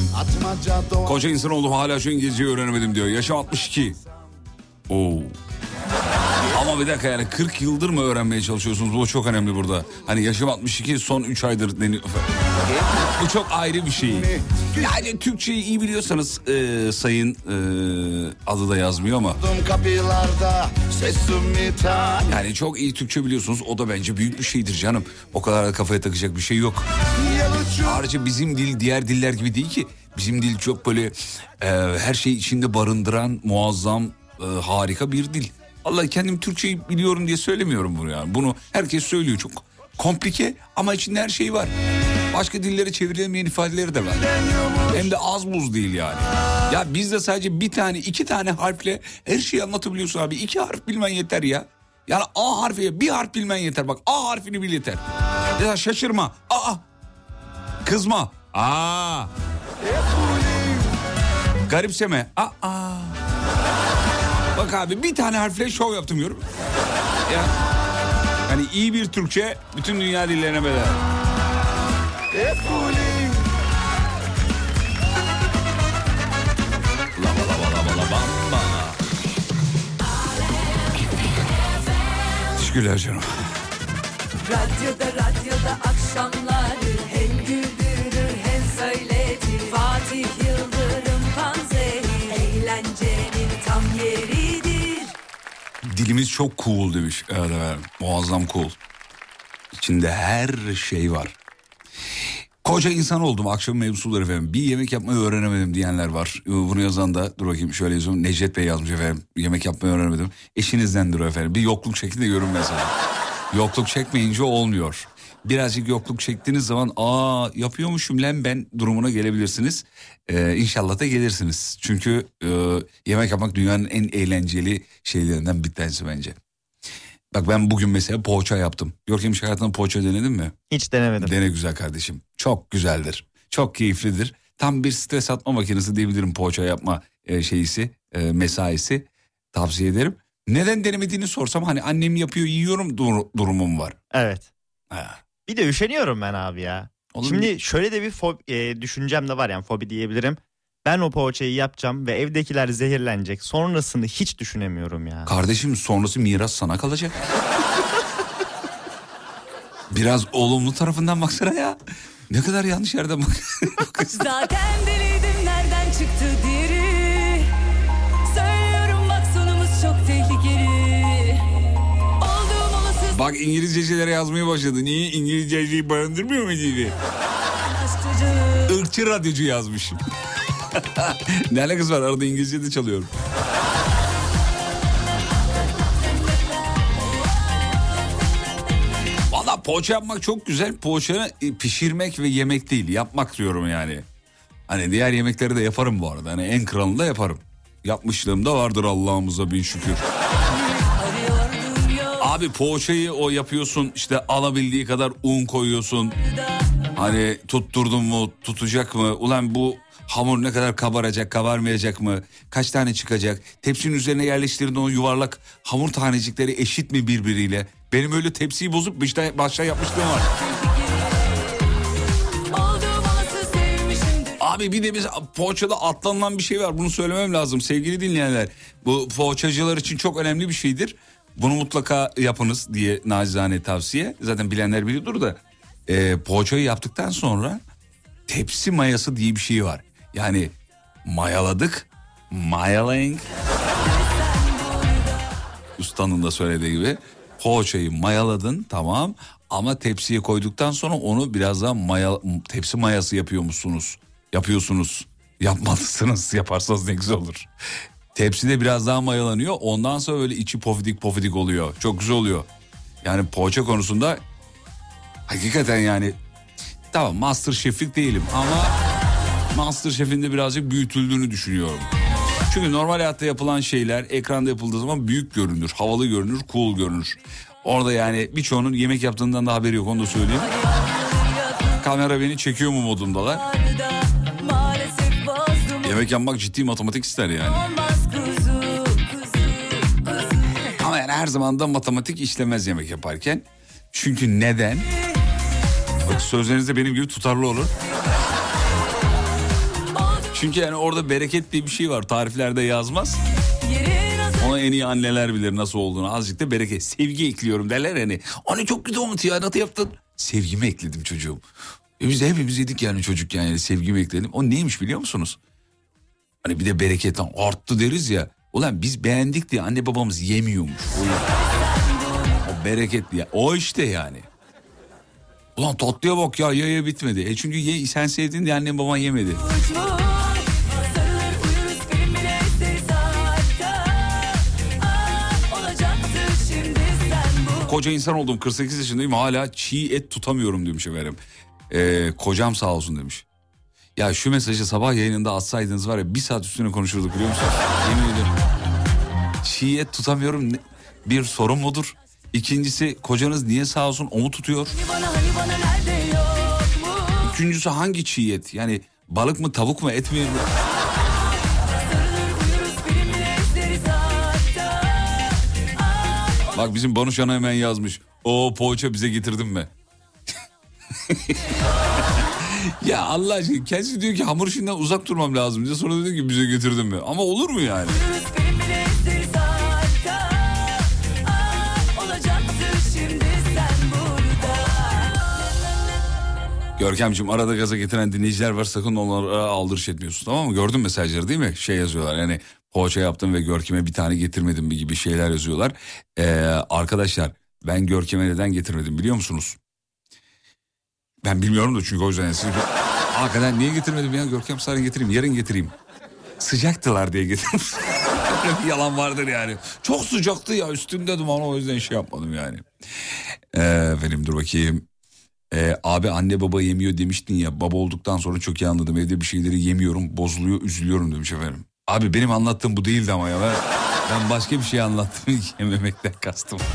Koca insan oldum hala şu İngilizceyi öğrenemedim diyor. Yaşım 62. Oo. Ama bir dakika yani 40 yıldır mı öğrenmeye çalışıyorsunuz? Bu çok önemli burada. Hani yaşım 62 son 3 aydır deniyor. Bu çok ayrı bir şey. Yani Türkçeyi iyi biliyorsanız e, sayın e, adı da yazmıyor ama. Yani çok iyi Türkçe biliyorsunuz o da bence büyük bir şeydir canım. O kadar da kafaya takacak bir şey yok. Ayrıca bizim dil diğer diller gibi değil ki. Bizim dil çok böyle e, her şeyi içinde barındıran muazzam e, harika bir dil. Allah kendim Türkçeyi biliyorum diye söylemiyorum bunu yani. Bunu herkes söylüyor çok komplike ama içinde her şey var. Başka dillere çevrilemeyen ifadeleri de var. Hem de az buz değil yani. Ya bizde sadece bir tane iki tane harfle her şeyi anlatabiliyorsun abi. İki harf bilmen yeter ya. Yani A harfi bir harf bilmen yeter. Bak A harfini bil yeter. Ya şaşırma. Aa Kızma. Aa. Garipseme. Aa. Bak abi bir tane harfle şov yaptım diyorum. Ya. Yani iyi bir Türkçe bütün dünya dillerine bedel. Teşekkürler canım. Radyoda radyoda Dilimiz çok cool demiş. Evet evet muazzam cool. İçinde her şey var. Koca insan oldum akşam mevzuları efendim. Bir yemek yapmayı öğrenemedim diyenler var. Ee, Bunu yazan da dur bakayım şöyle yazıyorum. Necdet Bey yazmış efendim. Yemek yapmayı öğrenemedim. Eşinizden dur efendim. Bir yokluk şeklinde görün mesela. yokluk çekmeyince olmuyor. Birazcık yokluk çektiğiniz zaman aa yapıyormuşum lan ben durumuna gelebilirsiniz. Ee, inşallah da gelirsiniz. Çünkü e, yemek yapmak dünyanın en eğlenceli şeylerinden bir tanesi bence. Bak ben bugün mesela poğaça yaptım. Görkem hiç hayatında poğaça denedin mi? Hiç denemedim. Dene güzel kardeşim. Çok güzeldir. Çok keyiflidir. Tam bir stres atma makinesi diyebilirim poğaça yapma e, şeyisi, e, mesaisi. Tavsiye ederim. Neden denemediğini sorsam hani annem yapıyor yiyorum dur- durumum var. Evet. Ha. Bir de üşeniyorum ben abi ya. Oğlum, Şimdi şöyle de bir fob- e, düşüncem de var yani fobi diyebilirim. Ben o poğaçayı yapacağım ve evdekiler zehirlenecek. Sonrasını hiç düşünemiyorum ya. Kardeşim sonrası miras sana kalacak. Biraz olumlu tarafından baksana ya. Ne kadar yanlış yerden bak. Zaten deliydim nereden çıktı diri bak İngilizcecelere yazmaya başladı. Niye İngilizceyi barındırmıyor mu diye. Irkçı radyocu yazmış. ne alakası var arada İngilizce de çalıyorum. Valla poğaça yapmak çok güzel. Poğaça e, pişirmek ve yemek değil yapmak diyorum yani. Hani diğer yemekleri de yaparım bu arada. Hani en kralını da yaparım. Yapmışlığım da vardır Allah'ımıza bin şükür. Abi poğaçayı o yapıyorsun işte alabildiği kadar un koyuyorsun. Hani tutturdun mu tutacak mı? Ulan bu hamur ne kadar kabaracak kabarmayacak mı? Kaç tane çıkacak? Tepsinin üzerine yerleştirdiğin o yuvarlak hamur tanecikleri eşit mi birbiriyle? Benim öyle tepsiyi bozup işte başta yapmışlığım var. Abi bir de biz poğaçada atlanılan bir şey var. Bunu söylemem lazım sevgili dinleyenler. Bu poğaçacılar için çok önemli bir şeydir. Bunu mutlaka yapınız diye nacizane tavsiye. Zaten bilenler biliyordur da. E, poğaçayı yaptıktan sonra tepsi mayası diye bir şey var. Yani mayaladık. Mayalaying. Ustanın da söylediği gibi. Poğaçayı mayaladın tamam ama tepsiye koyduktan sonra onu biraz daha maya, tepsi mayası yapıyor musunuz? Yapıyorsunuz. Yapmalısınız. Yaparsanız ne güzel olur. Tepside biraz daha mayalanıyor. Ondan sonra böyle içi pofidik pofidik oluyor. Çok güzel oluyor. Yani poğaça konusunda hakikaten yani tamam master şeflik değilim ama master şefin de birazcık büyütüldüğünü düşünüyorum. Çünkü normal hayatta yapılan şeyler ekranda yapıldığı zaman büyük görünür, havalı görünür, cool görünür. Orada yani birçoğunun yemek yaptığından da haberi yok onu da söyleyeyim. Kamera beni çekiyor mu modundalar. Yemek yapmak ciddi matematik ister yani. Her zaman da matematik işlemez yemek yaparken. Çünkü neden? Bak sözleriniz benim gibi tutarlı olur. Çünkü yani orada bereket diye bir şey var. Tariflerde yazmaz. Onu en iyi anneler bilir nasıl olduğunu. Azıcık da bereket. Sevgi ekliyorum derler yani. Anne çok güzel olmuş ya nasıl yaptın? Sevgimi ekledim çocuğum. E biz de hepimiz yedik yani çocuk yani sevgimi ekledim. O neymiş biliyor musunuz? Hani bir de bereketten arttı deriz ya. Ulan biz beğendik diye anne babamız yemiyormuş. O, o bereketli ya. O işte yani. Ulan tatlıya bak ya ya ya bitmedi. E çünkü ye, sen sevdin diye annem baban yemedi. Koca insan oldum 48 yaşındayım hala çiğ et tutamıyorum demiş efendim. Ee, kocam sağ olsun demiş. Ya şu mesajı sabah yayınında atsaydınız var ya bir saat üstüne konuşurduk biliyor musunuz? Yemin ederim. Çiğ et tutamıyorum bir sorun mudur? İkincisi kocanız niye sağ olsun o mu tutuyor? Hani hani Üçüncüsü hangi çiğ et? Yani balık mı tavuk mu et mi? Aa, Bak bizim Banuş Ana hemen yazmış. O poğaça bize getirdin mi? Ya Allah aşkına kendisi diyor ki hamur işinden uzak durmam lazım diye sonra diyor ki bize getirdin mi? Ama olur mu yani? Burada Görkemciğim arada gaza getiren dinleyiciler var sakın onlara aldırış etmiyorsun tamam mı? Gördün mesajları değil mi? Şey yazıyorlar yani poğaça yaptım ve Görkem'e bir tane getirmedim gibi şeyler yazıyorlar. Ee, arkadaşlar ben Görkem'e neden getirmedim biliyor musunuz? Ben bilmiyorum da çünkü o yüzden. yani Siz... Hakikaten niye getirmedim ya Görkem sana getireyim yarın getireyim. Sıcaktılar diye getirdim. Öyle bir yalan vardır yani. Çok sıcaktı ya üstünde duman o yüzden şey yapmadım yani. Ee, efendim dur bakayım. Ee, abi anne baba yemiyor demiştin ya baba olduktan sonra çok iyi anladım evde bir şeyleri yemiyorum bozuluyor üzülüyorum demiş efendim. Abi benim anlattığım bu değildi ama ya ben, ben başka bir şey anlattım yememekten kastım.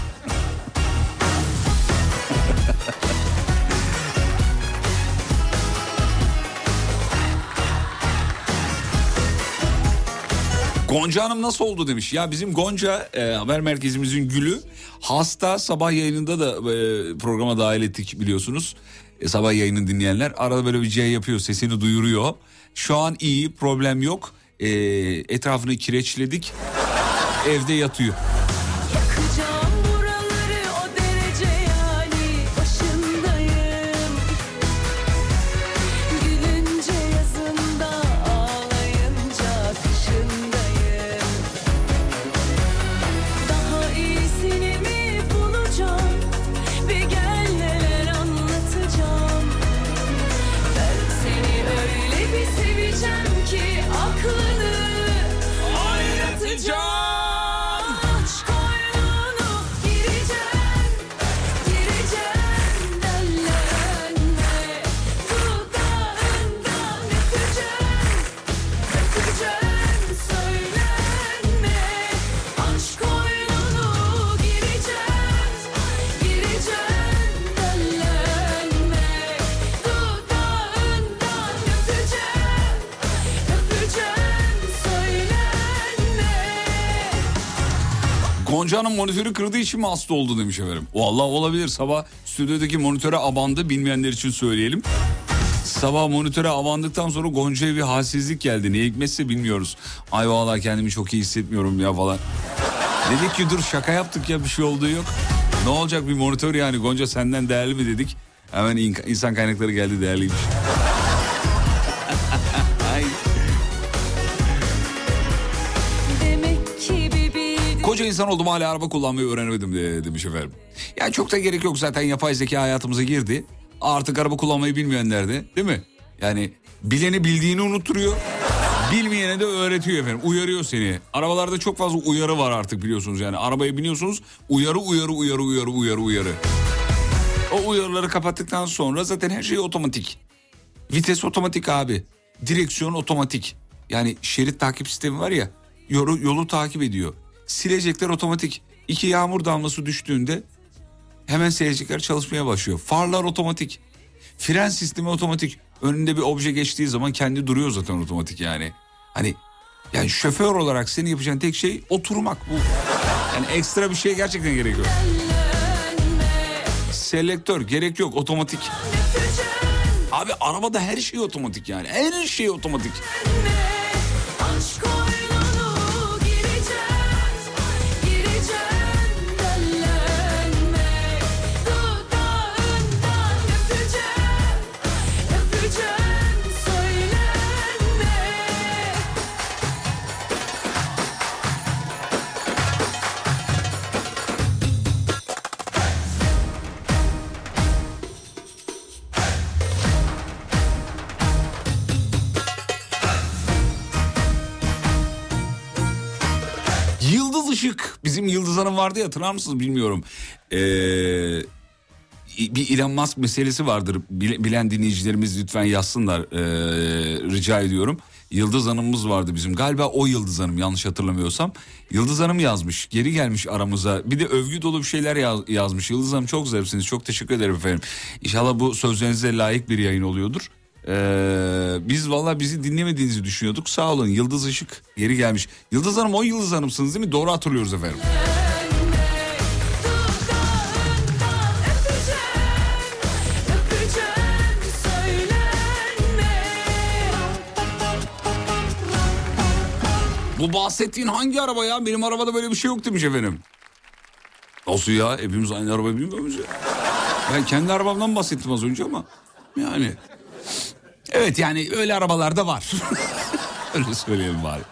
Gonca Hanım nasıl oldu demiş. Ya bizim Gonca e, haber merkezimizin gülü hasta sabah yayınında da e, programa dahil ettik biliyorsunuz. E, sabah yayını dinleyenler arada böyle bir şey yapıyor sesini duyuruyor. Şu an iyi problem yok. E, etrafını kireçledik evde yatıyor. Yakacağım Gonca Hanım monitörü kırdığı için mi hasta oldu demiş efendim. Vallahi olabilir sabah stüdyodaki monitöre abandı bilmeyenler için söyleyelim. Sabah monitöre abandıktan sonra Gonca'ya bir halsizlik geldi. Ne hikmetse bilmiyoruz. Ay vallahi kendimi çok iyi hissetmiyorum ya falan. Dedik ki dur şaka yaptık ya bir şey olduğu yok. Ne olacak bir monitör yani Gonca senden değerli mi dedik. Hemen in- insan kaynakları geldi değerliymiş. Koca insan oldum hala araba kullanmayı öğrenemedim de, demiş efendim. Ya çok da gerek yok zaten yapay zeka hayatımıza girdi. Artık araba kullanmayı bilmeyenler de değil mi? Yani bileni bildiğini unutturuyor. Bilmeyene de öğretiyor efendim. Uyarıyor seni. Arabalarda çok fazla uyarı var artık biliyorsunuz yani. Arabaya biniyorsunuz uyarı uyarı uyarı uyarı uyarı uyarı. O uyarıları kapattıktan sonra zaten her şey otomatik. Vites otomatik abi. Direksiyon otomatik. Yani şerit takip sistemi var ya yolu, yolu takip ediyor. Silecekler otomatik. İki yağmur damlası düştüğünde hemen silecekler çalışmaya başlıyor. Farlar otomatik. Fren sistemi otomatik. Önünde bir obje geçtiği zaman kendi duruyor zaten otomatik yani. Hani yani şoför olarak senin yapacağın tek şey oturmak bu. Yani ekstra bir şey gerçekten gerek yok. Selektör gerek yok otomatik. Abi arabada her şey otomatik yani. Her şey otomatik. Aşk Bizim Yıldız Hanım vardı ya hatırlar mısınız bilmiyorum. Ee, bir Elon Musk meselesi vardır. Bile- Bilen dinleyicilerimiz lütfen yazsınlar. ee, rica ediyorum. Yıldız Hanım'ımız vardı bizim. Galiba o Yıldız Hanım yanlış hatırlamıyorsam. Yıldız Hanım yazmış. Geri gelmiş aramıza. Bir de övgü dolu bir şeyler yaz- yazmış. Yıldız Hanım çok zarifsiniz. Çok teşekkür ederim efendim. İnşallah bu sözlerinize layık bir yayın oluyordur. Ee, biz valla bizi dinlemediğinizi düşünüyorduk. Sağ olun Yıldız Işık geri gelmiş. Yıldız Hanım o Yıldız Hanım'sınız değil mi? Doğru hatırlıyoruz efendim. Bu bahsettiğin hangi araba ya? Benim arabada böyle bir şey yok demiş efendim. Nasıl ya? Hepimiz aynı arabayı bilmiyor muyuz ya? Ben kendi arabamdan bahsettim az önce ama yani. Evet yani öyle arabalar da var. öyle söyleyelim bari.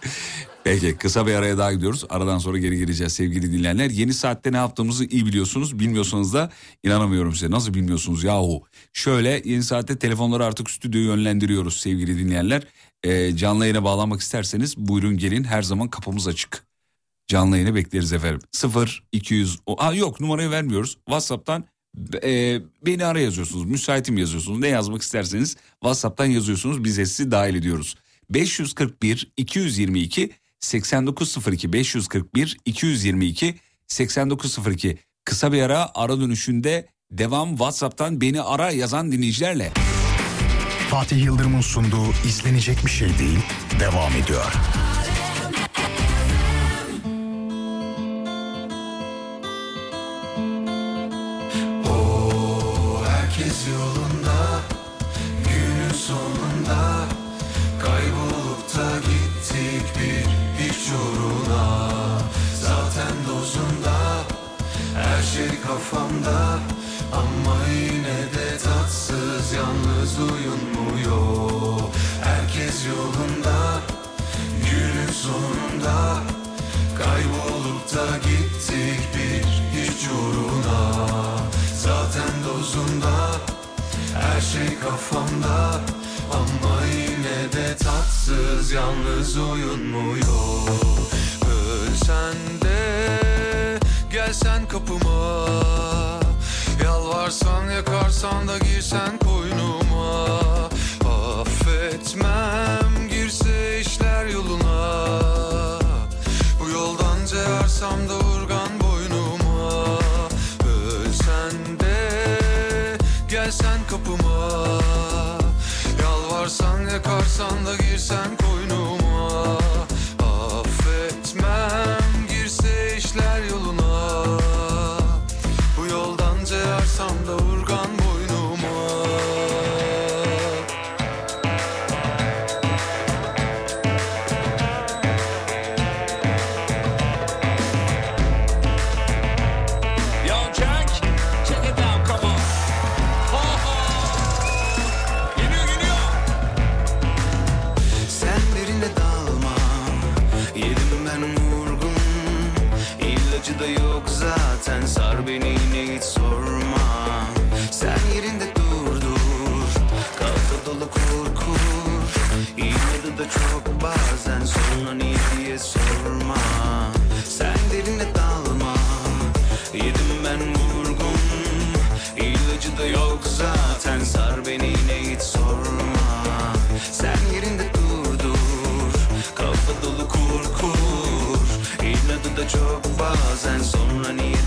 Peki kısa bir araya daha gidiyoruz. Aradan sonra geri geleceğiz sevgili dinleyenler. Yeni saatte ne yaptığımızı iyi biliyorsunuz. Bilmiyorsanız da inanamıyorum size. Nasıl bilmiyorsunuz yahu? Şöyle yeni saatte telefonları artık stüdyoya yönlendiriyoruz sevgili dinleyenler. Ee, canlı yayına bağlanmak isterseniz buyurun gelin her zaman kapımız açık. Canlı yayını bekleriz efendim. 0 200 o, yok numarayı vermiyoruz. WhatsApp'tan e, beni ara yazıyorsunuz. Müsaitim yazıyorsunuz. Ne yazmak isterseniz WhatsApp'tan yazıyorsunuz. Biz sizi dahil ediyoruz. 541 222 8902 541 222 8902 kısa bir ara ara dönüşünde devam WhatsApp'tan beni ara yazan dinleyicilerle. Fatih Yıldırım'ın sunduğu izlenecek bir şey değil devam ediyor. Kafamda. Ama yine de tatsız Yalnız uyunmuyor. Herkes yolunda Günün sonunda. Kaybolup da gittik bir hiç uğruna. Zaten dozunda her şey kafamda. Ama yine de tatsız yalnız uyunmuyor. Ölsen gelsen kapıma Yalvarsan yakarsan da girsen koynuma. Affetmem girse işler yoluna. Bu yoldan cevarsam da urgan boynuma. Ölsen de gelsen kapıma. Yalvarsan yakarsan da girsen koynuma çok bazen Sonra niye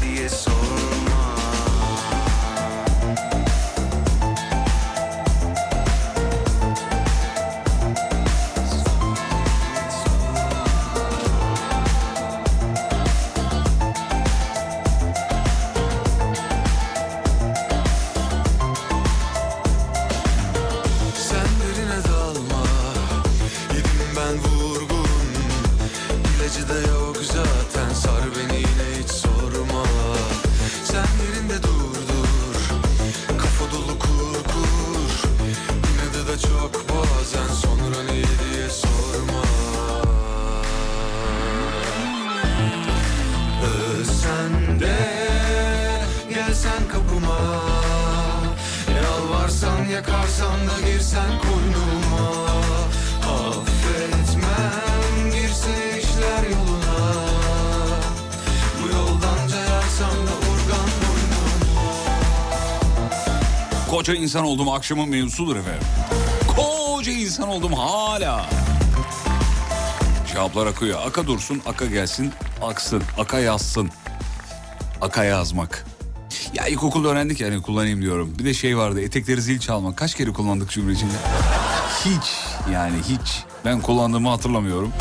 Koca insan oldum akşamın mevzusudur efendim. Koca insan oldum hala. Cevaplar akıyor. Aka dursun, aka gelsin, aksın, aka yazsın. Aka yazmak. Ya ilkokulda öğrendik yani kullanayım diyorum. Bir de şey vardı etekleri zil çalmak. Kaç kere kullandık cümle içinde? Hiç yani hiç. Ben kullandığımı hatırlamıyorum.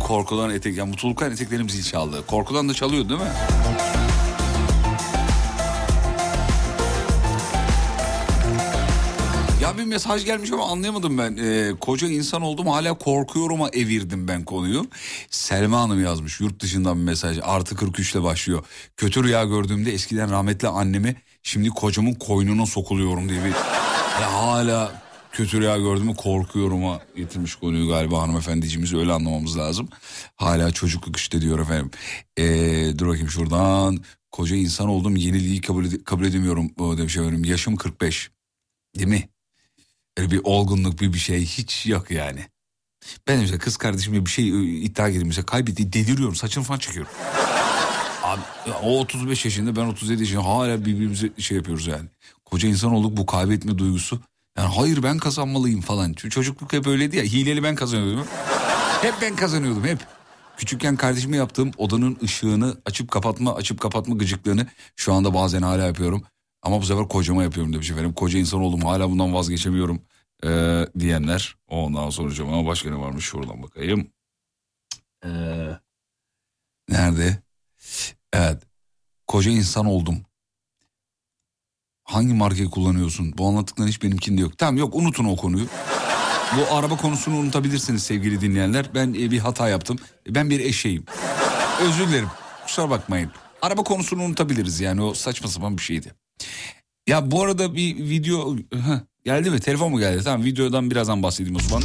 Korkudan etek, yani mutluluktan eteklerim zil çaldı. Korkudan da çalıyor değil mi? Bir mesaj gelmiş ama anlayamadım ben. Ee, koca insan oldum hala korkuyorum'a evirdim ben konuyu. Selma Hanım yazmış yurt dışından bir mesaj. Artı 43 ile başlıyor. Kötü rüya gördüğümde eskiden rahmetli annemi şimdi kocamın koynuna sokuluyorum diye bir... Ya hala kötü rüya gördüğümü korkuyorum'a getirmiş konuyu galiba hanımefendiciğimiz öyle anlamamız lazım. Hala çocukluk işte diyor efendim. Ee, dur bakayım şuradan. Koca insan oldum yeniliği kabul, ede- kabul edemiyorum demiş efendim. Yaşım 45. Değil mi? Öyle bir olgunluk bir bir şey hiç yok yani. Ben mesela kız kardeşimle bir şey e, iddia girdim mesela kaybetti deliriyorum saçını falan çekiyorum. Abi o 35 yaşında ben 37 yaşında hala birbirimize şey yapıyoruz yani. Koca insan olduk bu kaybetme duygusu. Yani hayır ben kazanmalıyım falan. Çünkü çocukluk hep öyleydi ya hileli ben kazanıyordum. hep ben kazanıyordum hep. Küçükken kardeşime yaptığım odanın ışığını açıp kapatma açıp kapatma gıcıklığını şu anda bazen hala yapıyorum. Ama bu sefer kocama yapıyorum demiş efendim. Koca insan oldum hala bundan vazgeçemiyorum ee, diyenler. Ondan sonra ama başka ne varmış şuradan bakayım. Ee, nerede? Evet. Koca insan oldum. Hangi markayı kullanıyorsun? Bu anlattıkların hiç benimkinde yok. Tamam yok unutun o konuyu. Bu araba konusunu unutabilirsiniz sevgili dinleyenler. Ben e, bir hata yaptım. Ben bir eşeğim. Özür dilerim. Kusura bakmayın. Araba konusunu unutabiliriz yani o saçma sapan bir şeydi. Ya bu arada bir video Heh, geldi mi? Telefon mu geldi? Tamam videodan birazdan bahsedeyim o zaman.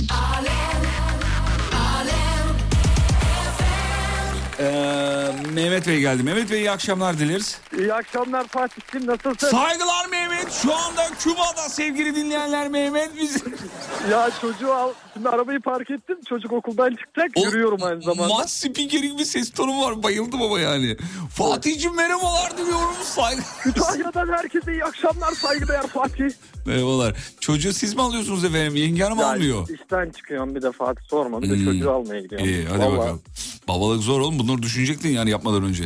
Ee, Mehmet Bey geldi. Mehmet Bey iyi akşamlar dileriz. İyi akşamlar Fatih'cim nasılsın? Saygılar Mehmet. Şu anda Küba'da sevgili dinleyenler Mehmet biz... ya çocuğu al. Şimdi arabayı park ettim. Çocuk okuldan çıkacak. Yürüyorum aynı zamanda. Maç spikeri gibi ses tonum var. Bayıldım ama yani. Fatih'cim merhabalar diliyorum. Saygı... Kütahya'dan herkese iyi akşamlar saygıdeğer Fatih. Merhabalar. Çocuğu siz mi alıyorsunuz efendim? Yenge hanım Ya almıyor. işten çıkıyorum bir de Fatih sorma. Bir de Hmm. çocuğu almaya gidiyorum. İyi hadi Vallahi- bakalım. Babalık zor oğlum. Bunları düşünecektin yani yapmadan önce.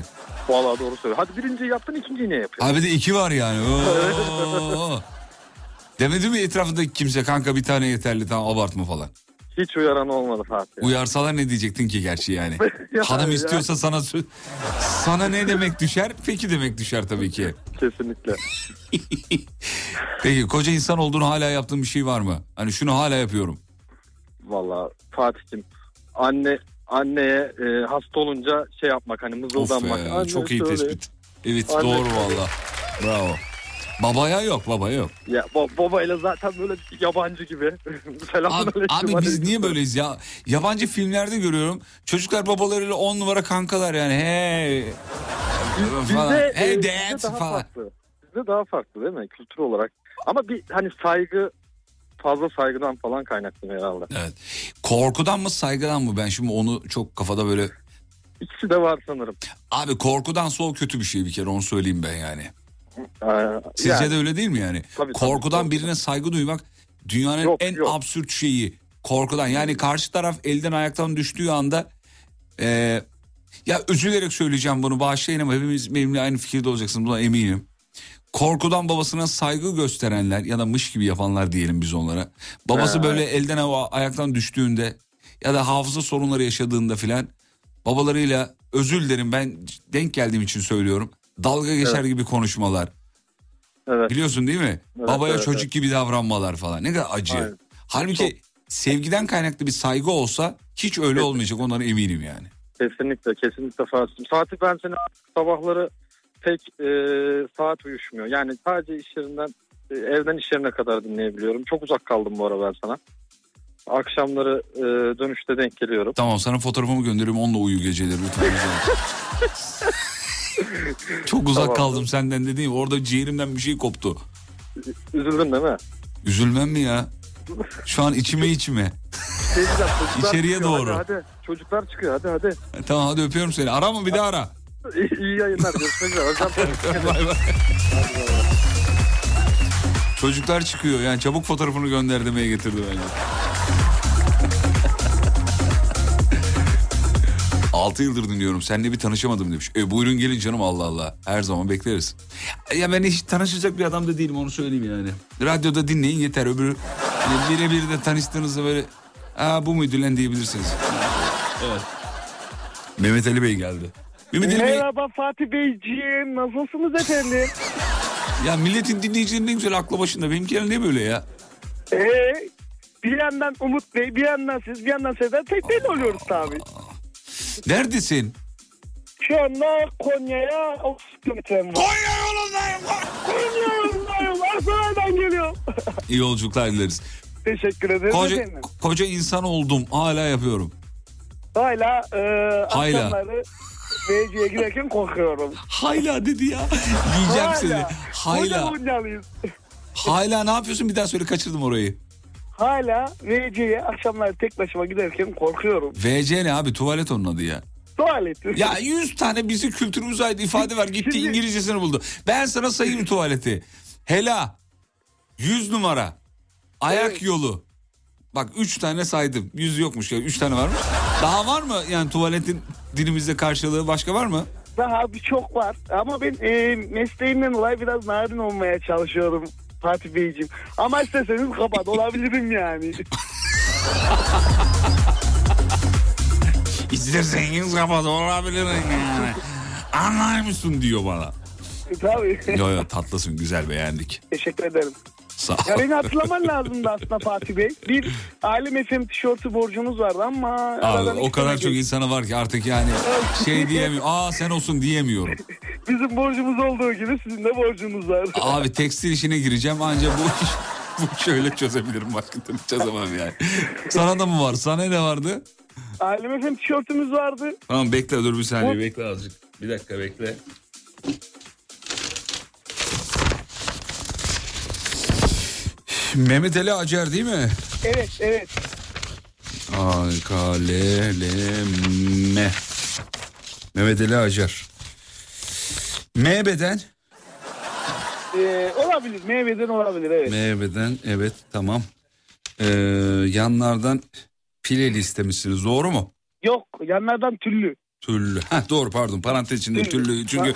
Vallahi doğru söylüyor. Hadi birinciyi yaptın ikinciyi ne yapıyorsun? Abi de iki var yani. Oo. Demedi mi etrafındaki kimse kanka bir tane yeterli tamam abartma falan. Hiç uyaran olmadı Fatih. Uyarsalar ne diyecektin ki gerçi yani. Ya, Hanım ya. istiyorsa sana sö- sana ne demek düşer? Peki demek düşer tabii ki. Kesinlikle. Peki koca insan olduğunu hala yaptığın bir şey var mı? Hani şunu hala yapıyorum. Vallahi Fatih'cim anne anneye e, hasta olunca şey yapmak hani Of mızıldanmak. be, Anne çok iyi tespit. Evet Anne doğru valla. Bravo. Babaya yok babaya yok. Ya ba- babayla zaten böyle yabancı gibi. Abi, abi biz niye böyleyiz ya? Yabancı filmlerde görüyorum. Çocuklar babalarıyla on numara kankalar yani. Hey. falan. Bizde, hey e, dad bizde daha falan. farklı. Bizde daha farklı değil mi kültür olarak? Ama bir hani saygı fazla saygıdan falan kaynaklı herhalde. Evet. Korkudan mı saygıdan mı? Ben şimdi onu çok kafada böyle... İkisi de var sanırım. Abi korkudan sol kötü bir şey bir kere onu söyleyeyim ben yani. Ee, Sizce yani, de öyle değil mi yani? Tabii, korkudan tabii. birine saygı duymak dünyanın Yok, en yok. absürt şeyi. Korkudan yani karşı taraf elden ayaktan düştüğü anda... e, ya üzülerek söyleyeceğim bunu bağışlayın ama hepimiz benimle aynı fikirde olacaksınız buna eminim. Korkudan babasına saygı gösterenler ya da mış gibi yapanlar diyelim biz onlara. Babası Ha. böyle elden ayaktan düştüğünde ya da hafıza sorunları yaşadığında filan babalarıyla özür dilerim ben denk geldiğim için söylüyorum. Dalga geçer gibi konuşmalar. evet. Biliyorsun değil mi? Evet, Babaya evet, çocuk evet. gibi davranmalar falan. Ne kadar acı. Aynen. Halbuki sevgiden kaynaklı bir saygı olsa hiç öyle olmayacak ondan eminim yani. Kesinlikle kesinlikle Fatih'im. Saati ben seni sabahları pek e, saat uyuşmuyor. Yani sadece iş yerinden e, evden iş yerine kadar dinleyebiliyorum. Çok uzak kaldım bu ara ben sana. Akşamları e, dönüşte denk geliyorum. Tamam sana fotoğrafımı gönderiyorum onunla uyu geceleri lütfen. Çok uzak Tamam. kaldım senden dediğim orada ciğerimden bir şey koptu. Üzüldün değil mi? Üzülmem mi ya? Şu an içime içime. Şey diyeceğim, çocuklar İçeriye çıkıyor. doğru. Hadi, hadi. Çocuklar çıkıyor hadi hadi. Tamam hadi öpüyorum seni. Arama bir daha ara. İyi, iyi yayınlar görüşmek üzere. Hocam Bay bay. Çocuklar çıkıyor yani çabuk fotoğrafını gönder demeye getirdi bence. 6 yıldır dinliyorum. Seninle bir tanışamadım demiş. E buyurun gelin canım Allah Allah. Her zaman bekleriz. Ya ben hiç tanışacak bir adam da değilim onu söyleyeyim yani. Radyoda dinleyin yeter. Öbürü hani birebir de tanıştığınızda böyle Aa bu muydu lan diyebilirsiniz. Evet. Mehmet Ali Bey geldi. Mehmet Ali Bey Merhaba Fatih Beyciğim. Nasılsınız efendim? ya milletin dinleyicilerinin ne güzel aklı başında. Benimkiler ne böyle ya? Ee, bir yandan Umut Bey, bir yandan siz, bir yandan Sedat tek tek oluyoruz tabii. Neredesin? Şu anda Konya'ya 30 kilometrem var. Konya yolundayım. Konya yolundayım. Aksaray'dan geliyorum. İyi yolculuklar dileriz. Teşekkür ederim Koca, efendim. koca insan oldum. Hala yapıyorum. Hala e, Hayla. akşamları giderken korkuyorum. Hayla dedi ya. Yiyeceğim seni. Konya Hayla. Hayla ne yapıyorsun? Bir daha söyle kaçırdım orayı. Hala VC'ye akşamları tek başıma giderken korkuyorum. VC ne abi? Tuvalet onun adı ya. Tuvalet. Ya 100 tane bizim kültürümüze ait ifade var. Gitti Şimdi- İngilizcesini buldu. Ben sana sayayım tuvaleti. Hela. 100 numara. Ayak Evet. yolu. Bak 3 tane saydım. 100 yokmuş ya. 3 tane varmış. Daha var mı? Yani tuvaletin dilimizde karşılığı başka var mı? Daha birçok var ama ben e, mesleğimden dolayı biraz narin olmaya çalışıyorum Fatih Beyciğim. Ama isterseniz kapat olabilirim yani. İsterseniz kapat olabilir yani. Anlar mısın diyor bana. Tabii. Yo yo tatlısın güzel beğendik. Teşekkür ederim. Sağ ol. Ya beni hatırlaman lazımdı aslında Fatih Bey. Bir Alem FM tişörtü borcunuz vardı ama... Abi o kadar çok insana var ki artık yani şey diyemiyorum. Aa sen olsun diyemiyorum. Bizim borcumuz olduğu gibi sizin de borcunuz var. Abi tekstil işine gireceğim ancak bu iş bu şöyle çözebilirim başka türlü çözemem yani. Sana da mı var? Sana ne vardı? Alem FM tişörtümüz vardı. Tamam bekle dur bir saniye bekle azıcık. Bir dakika bekle. Mehmet Ali Acar değil mi? Evet evet. Alkaleleme. Mehmet Ali Acar. M beden. Ee, olabilir. Meyveden olabilir evet. M beden evet tamam. Ee, yanlardan pile listemişsiniz doğru mu? Yok yanlardan tüllü. Tüllü. Heh, doğru pardon parantez içinde Tüllü. tüllü. Çünkü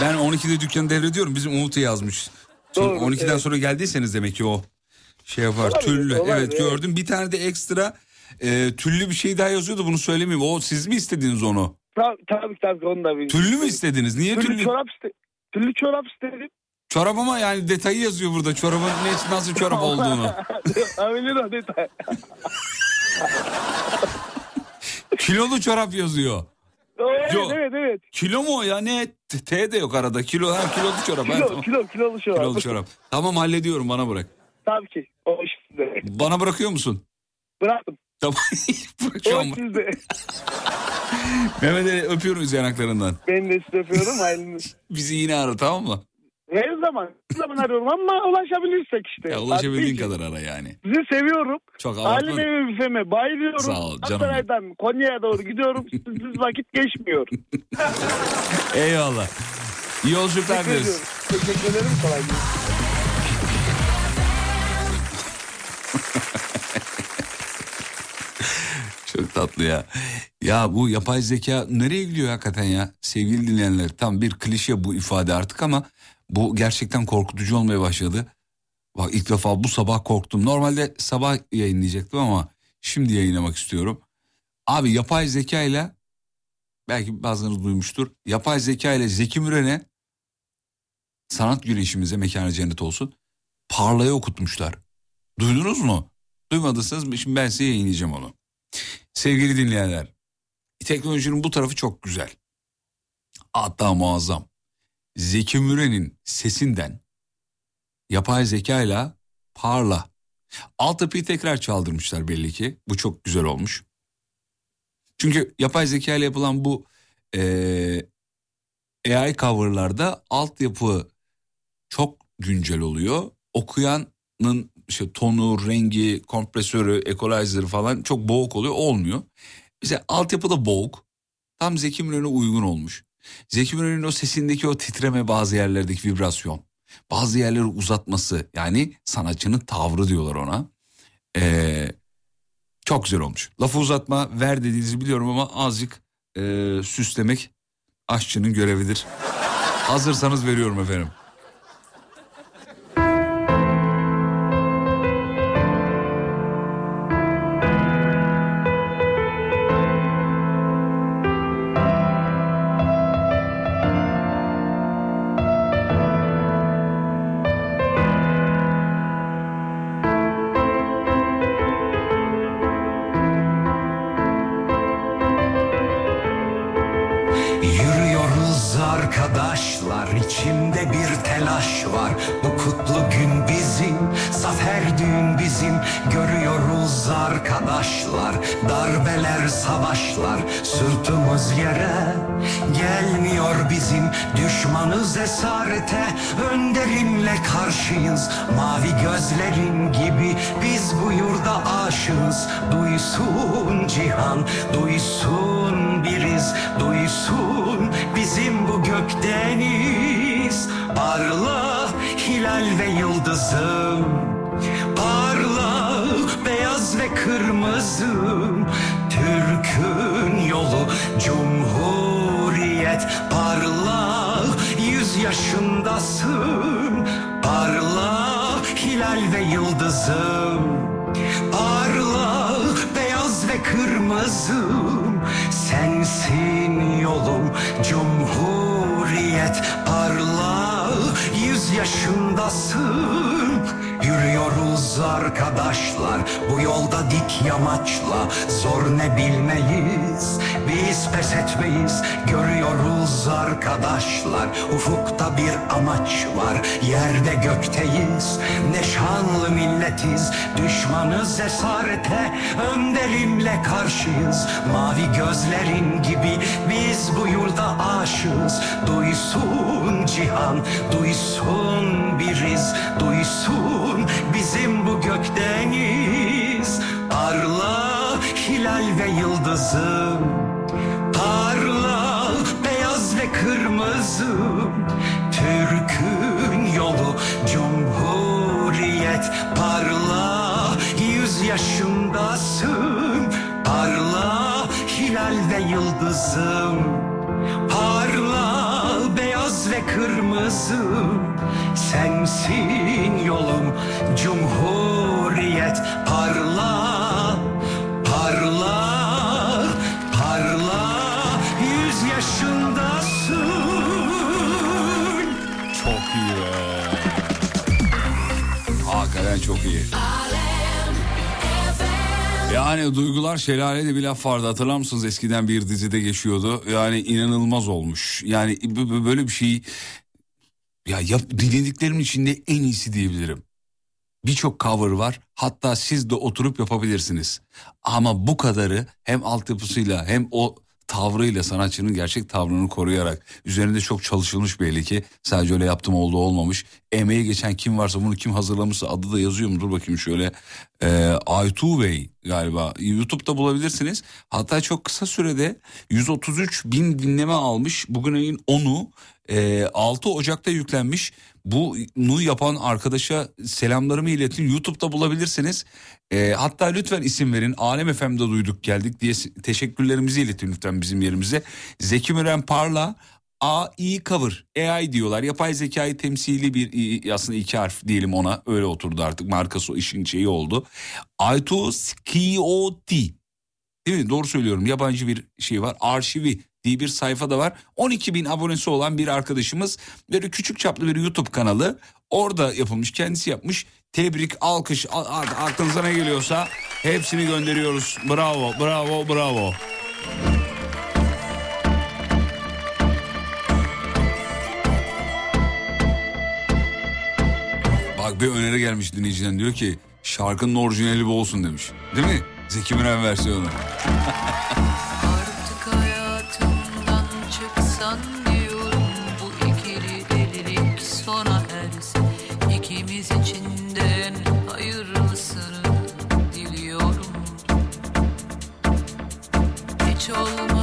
ben 12'de dükkanı devrediyorum. Bizim Umut'u yazmış. Doğru, 12'den evet. sonra geldiyseniz demek ki o şey yapar. Olabilir, tüllü. olabilir, evet gördüm. Bir tane de ekstra e, tüllü bir şey daha yazıyordu. Bunu söylemeyeyim. O siz mi istediniz onu? Tabii tabii, tabii onu da bildim. Tüllü mü istediniz? Niye Tüllü, tüllü? çorap iste Tüllü çorap istedim. Çorap ama yani detayı yazıyor burada. Çorabın ne, nasıl çorap olduğunu. Olabilir o detay. Kilolu çorap yazıyor. Evet Yok. evet evet. Kilo mu o ya ne? T de yok arada. Kilo ha kilolu çorap. ha, Kilo, tamam. kilo, kilolu çorap. Kilolu çorap. Tamam hallediyorum bana bırak. Tabii ki. O iş sizde. Bana bırakıyor musun? Bıraktım. Tamam. Bırak O sizde. Mehmet Ali öpüyoruz yanaklarından. Ben de sizi öpüyorum. Hayırlı. Bizi yine ara tamam mı? Her zaman. Her zaman arıyorum ama ulaşabilirsek işte. Ya ulaşabildiğin kadar ara yani. Sizi seviyorum. Çok Halim abartma. evime bayılıyorum. Sağ ol, canım Aksaray'dan Konya'ya doğru gidiyorum. Siz vakit geçmiyor. Eyvallah. İyi yolculuklar dileriz. Teşekkür ederim. Kolay gelsin. Çok tatlı ya. Ya bu yapay zeka nereye gidiyor hakikaten ya? Sevgili dinleyenler tam bir klişe bu ifade artık ama bu gerçekten korkutucu olmaya başladı. Bak ilk defa bu sabah korktum. Normalde sabah yayınlayacaktım ama şimdi yayınlamak istiyorum. Abi yapay zeka ile belki bazılarınız duymuştur. Yapay zeka ile Zeki Müren'e sanat güneşimize mekanı cennet olsun. Parlaya okutmuşlar. Duydunuz mu? Duymadıysanız şimdi ben size yayınlayacağım onu. Sevgili dinleyenler, teknolojinin bu tarafı çok güzel. Hatta muazzam. Zeki Müren'in sesinden yapay zeka ile parla. Altyapıyı tekrar çaldırmışlar belli ki. Bu çok güzel olmuş. Çünkü yapay zeka ile yapılan bu eee AI coverlarda altyapı çok güncel oluyor. Okuyanın işte tonu, rengi, kompresörü, equalizer'ı falan çok boğuk oluyor. Olmuyor. Bize altyapı da boğuk. Tam Zeki Müren'e uygun olmuş. Zeki Müren'in o sesindeki o titreme bazı yerlerdeki vibrasyon. Bazı yerleri uzatması yani sanatçının tavrı diyorlar ona. Ee, çok güzel olmuş. Lafı uzatma ver dediğinizi biliyorum ama azıcık e, süslemek aşçının görevidir. Hazırsanız veriyorum efendim. Düşmanız esarete Önderimle karşıyız. Mavi gözlerin gibi Biz bu yurda aşığız. Duysun cihan Duysun biriz. Duysun bizim bu gökdeniz. Parla hilal ve yıldızım Parla beyaz ve kırmızım Türk'ün yolu cumhuriyet. Parla yaşındasın. Parla hilal ve yıldızım. Parla beyaz ve kırmızım. Sensin yolum cumhuriyet. Parla yüz yaşındasın Yürüyoruz arkadaşlar bu yolda dik yamaçla. Zor ne bilmeyiz biz pes etmeyiz. Görüyoruz arkadaşlar ufukta bir amaç var. Yerde gökteyiz ne şanlı milletiz. Düşmanız esarete önderimle karşıyız. Mavi gözlerin gibi biz bu yurda aşığız. Duysun cihan duysun biriz. Duysun bizim bu gökdeniz. Parla hilal ve yıldızım. Parla beyaz ve kırmızım Türk'ün yolu cumhuriyet. Parla yüz yaşındasın. Parla hilal ve yıldızım. Parla beyaz ve kırmızım Sensin yolum cumhuriyet Parla, parla, parla. Yüz yaşındasın Çok iyi be. Hakikaten çok iyi. Yani duygular şelalede bir laf vardı. Hatırlar mısınız? Eskiden bir dizide geçiyordu. Yani inanılmaz olmuş. Yani böyle bir şey ya yap, dinlediklerimin içinde en iyisi diyebilirim. Birçok cover var. Hatta siz de oturup yapabilirsiniz. Ama bu kadarı hem altyapısıyla hem o tavrıyla sanatçının gerçek tavrını koruyarak üzerinde çok çalışılmış belli ki sadece öyle yaptım oldu olmamış. Emeği geçen kim varsa bunu kim hazırlamışsa adı da yazıyor mu? Dur bakayım şöyle. Ee, Aytu Bey galiba. YouTube'da bulabilirsiniz. Hatta çok kısa sürede 133 bin dinleme almış. Bugün ayın 10'u ee, 6 Ocak'ta yüklenmiş. Bunu yapan arkadaşa selamlarımı iletin. YouTube'da bulabilirsiniz. Ee, hatta lütfen isim verin. Alem FM'de duyduk geldik diye teşekkürlerimizi iletin lütfen bizim yerimize. Zeki Müren Parla AI cover AI diyorlar. Yapay zekayı temsili bir aslında iki harf diyelim ona. Öyle oturdu artık. Markası işin şeyi oldu. Aytu Skioti değil mi? Doğru söylüyorum. Yabancı bir şey var. Arşivi diye bir sayfa da var 12 bin abonesi olan bir arkadaşımız böyle küçük çaplı bir YouTube kanalı orada yapılmış kendisi yapmış tebrik alkış aklınıza ne geliyorsa hepsini gönderiyoruz bravo bravo bravo Bak bir öneri gelmiş dinleyiciden diyor ki şarkının orijinali bu olsun demiş. Değil mi? Zeki Müren versiyonu. Diyorum Bu ikili delilik sona ersin İkimiz için de en hayırlısını diliyorum. Hiç olmamış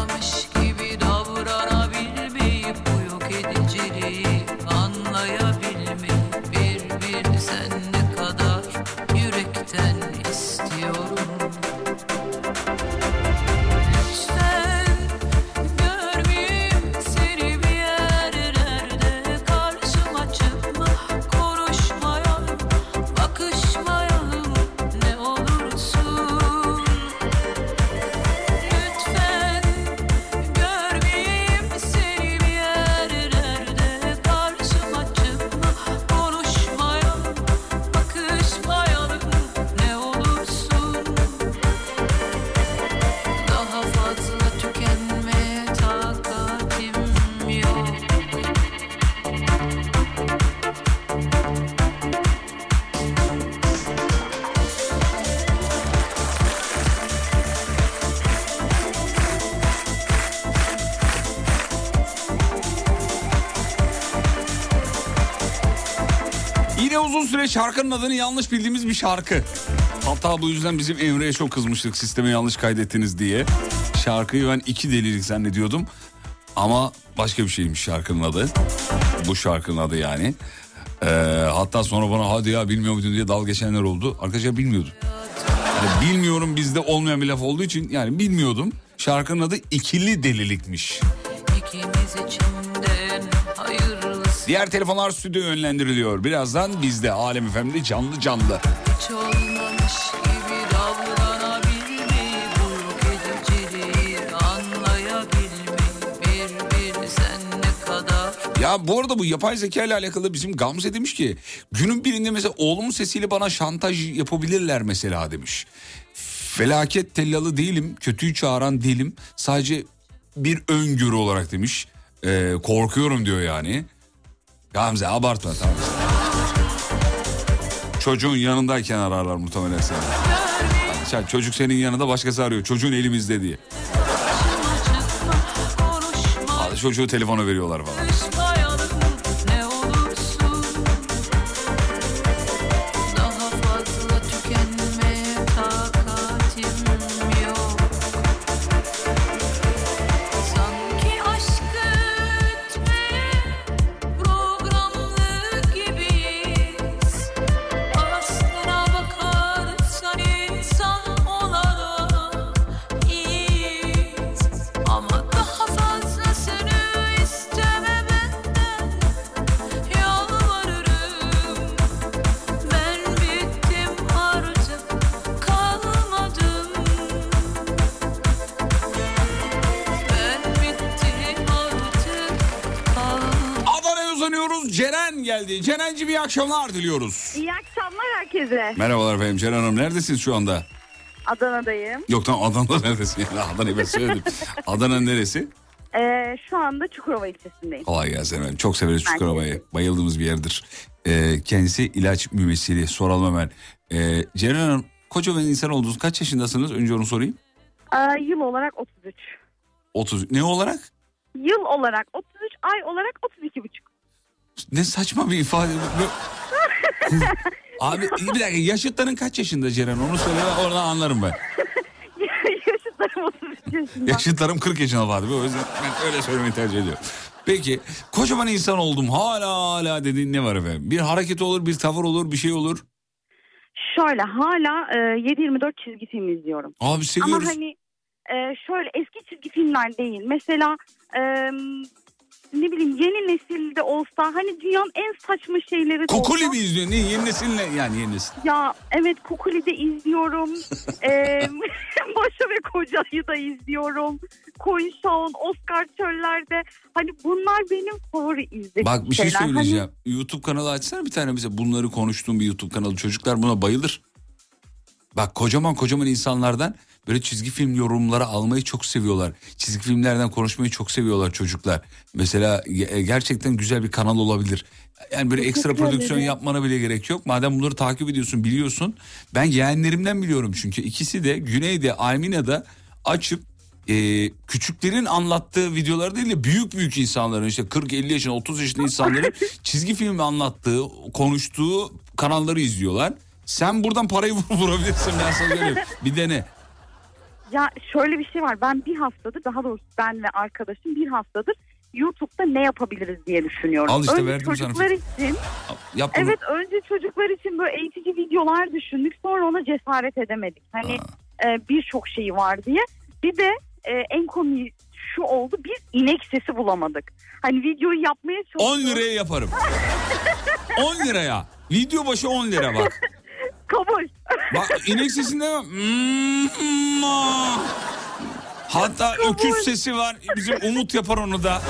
şarkının adını yanlış bildiğimiz bir şarkı. Hatta bu yüzden bizim Emre'ye çok kızmıştık sisteme yanlış kaydettiniz diye. Şarkıyı ben iki delilik zannediyordum. Ama başka bir şeymiş şarkının adı. Bu şarkının adı yani. Ee, hatta sonra bana hadi ya bilmiyor muydun diye dal geçenler oldu. Arkadaşlar bilmiyordum. Yani bilmiyorum bizde olmayan bir laf olduğu için yani bilmiyordum. Şarkının adı ikili delilikmiş. İkimiz Diğer telefonlar stüdyoya yönlendiriliyor. Birazdan bizde Alem Efendi canlı canlı. Hiç olmamış gibi davranabilmeyi Bu yok ediciliği anlayabilmeyi Bir bir sen ne kadar Ya bu arada bu yapay zeka ile alakalı bizim Gamze demiş ki günün birinde mesela oğlumun sesiyle bana şantaj yapabilirler mesela demiş. Felaket tellalı değilim, kötüyü çağıran değilim. Sadece bir öngörü olarak demiş. Ee, korkuyorum diyor yani. Gamze abartma tamam. Çocuğun yanındayken ararlar muhtemelen seni. Sen, çocuk senin yanında başkası arıyor. Çocuğun elimizde diye. Çocuğu telefona veriyorlar falan. Ceren'cim iyi akşamlar diliyoruz. İyi akşamlar herkese. Merhabalar efendim Ceren Hanım. Neredesiniz şu anda? Adana'dayım. Yok tamam Adana'da neredesin? Yani Adana'yı ben söyledim. Adana'nın neresi? Ee, şu anda Çukurova ilçesindeyim. Kolay gelsin efendim. Çok severiz Ben Çukurova'yı. Bayıldığımız bir yerdir. Ee, kendisi ilaç mümessili. Soralım hemen. Ee, Ceren Hanım kocaman insan oldunuz. Kaç yaşındasınız? Önce onu sorayım. Ee, yıl olarak 33. 30. Ne olarak? Yıl olarak 33, ay olarak 32 buçuk. Ne saçma bir ifade. Abi bir dakika yaşıtların kaç yaşında Ceren? Onu söyle oradan anlarım ben. Yaşıtlarım 33 yaşında. Yaşıtlarım 40 yaşına vardı. O yüzden ben öyle söylemeyi tercih ediyorum. Peki kocaman insan oldum hala hala dediğin ne var efendim? Bir hareket olur, bir tavır olur, bir şey olur. Şöyle hala e, 7-24 çizgi film izliyorum. Abi seviyoruz. Ama hani e, şöyle eski çizgi filmler değil. Mesela e, ne bileyim yeni nesilde olsa hani dünyanın en saçma şeyleri de Kokuli olsa. mi izliyorsun? Ne, yeni nesil ne? Yani yeni nesil. Ya evet Kukuli'de izliyorum. Eee Maşa ve Koca'yı da izliyorum. Koyun Şah'ın Oscar Çöller'de. Hani bunlar benim favori izlediğim Bak bir şey şeyler. Hani söyleyeceğim. YouTube kanalı açsana bir tane bize. Bunları konuştuğum bir YouTube kanalı. Çocuklar buna bayılır. Bak kocaman kocaman insanlardan böyle çizgi film yorumları almayı çok seviyorlar. Çizgi filmlerden konuşmayı çok seviyorlar çocuklar. Mesela ge- gerçekten güzel bir kanal olabilir. Yani böyle ekstra prodüksiyon yapmana bile gerek yok. Madem bunları takip ediyorsun biliyorsun. Ben yeğenlerimden biliyorum çünkü. ikisi de Güney'de Almina'da açıp e, küçüklerin anlattığı videolar değil de büyük büyük insanların işte 40-50 yaşında 30 yaşında insanların çizgi film anlattığı konuştuğu kanalları izliyorlar. Sen buradan parayı vur- vurabilirsin ben sana söyleyeyim. Bir dene. Ya şöyle bir şey var. Ben bir haftadır daha doğrusu ben ve arkadaşım bir haftadır YouTube'da ne yapabiliriz diye düşünüyorum. Al işte, önce verdim sana çocuklar için Yap bunu. evet önce çocuklar için böyle eğitici videolar düşündük. Sonra ona cesaret edemedik. Hani e, birçok şey var diye. Bir de e, en komiği şu oldu. Biz inek sesi bulamadık. Hani videoyu yapmaya 10 çalışıyoruz. liraya yaparım. 10 liraya. Video başı 10 lira bak. Kabul. Bak inek sesinde Hmm, ah. Hatta öküz sesi var. Bizim Umut yapar onu da.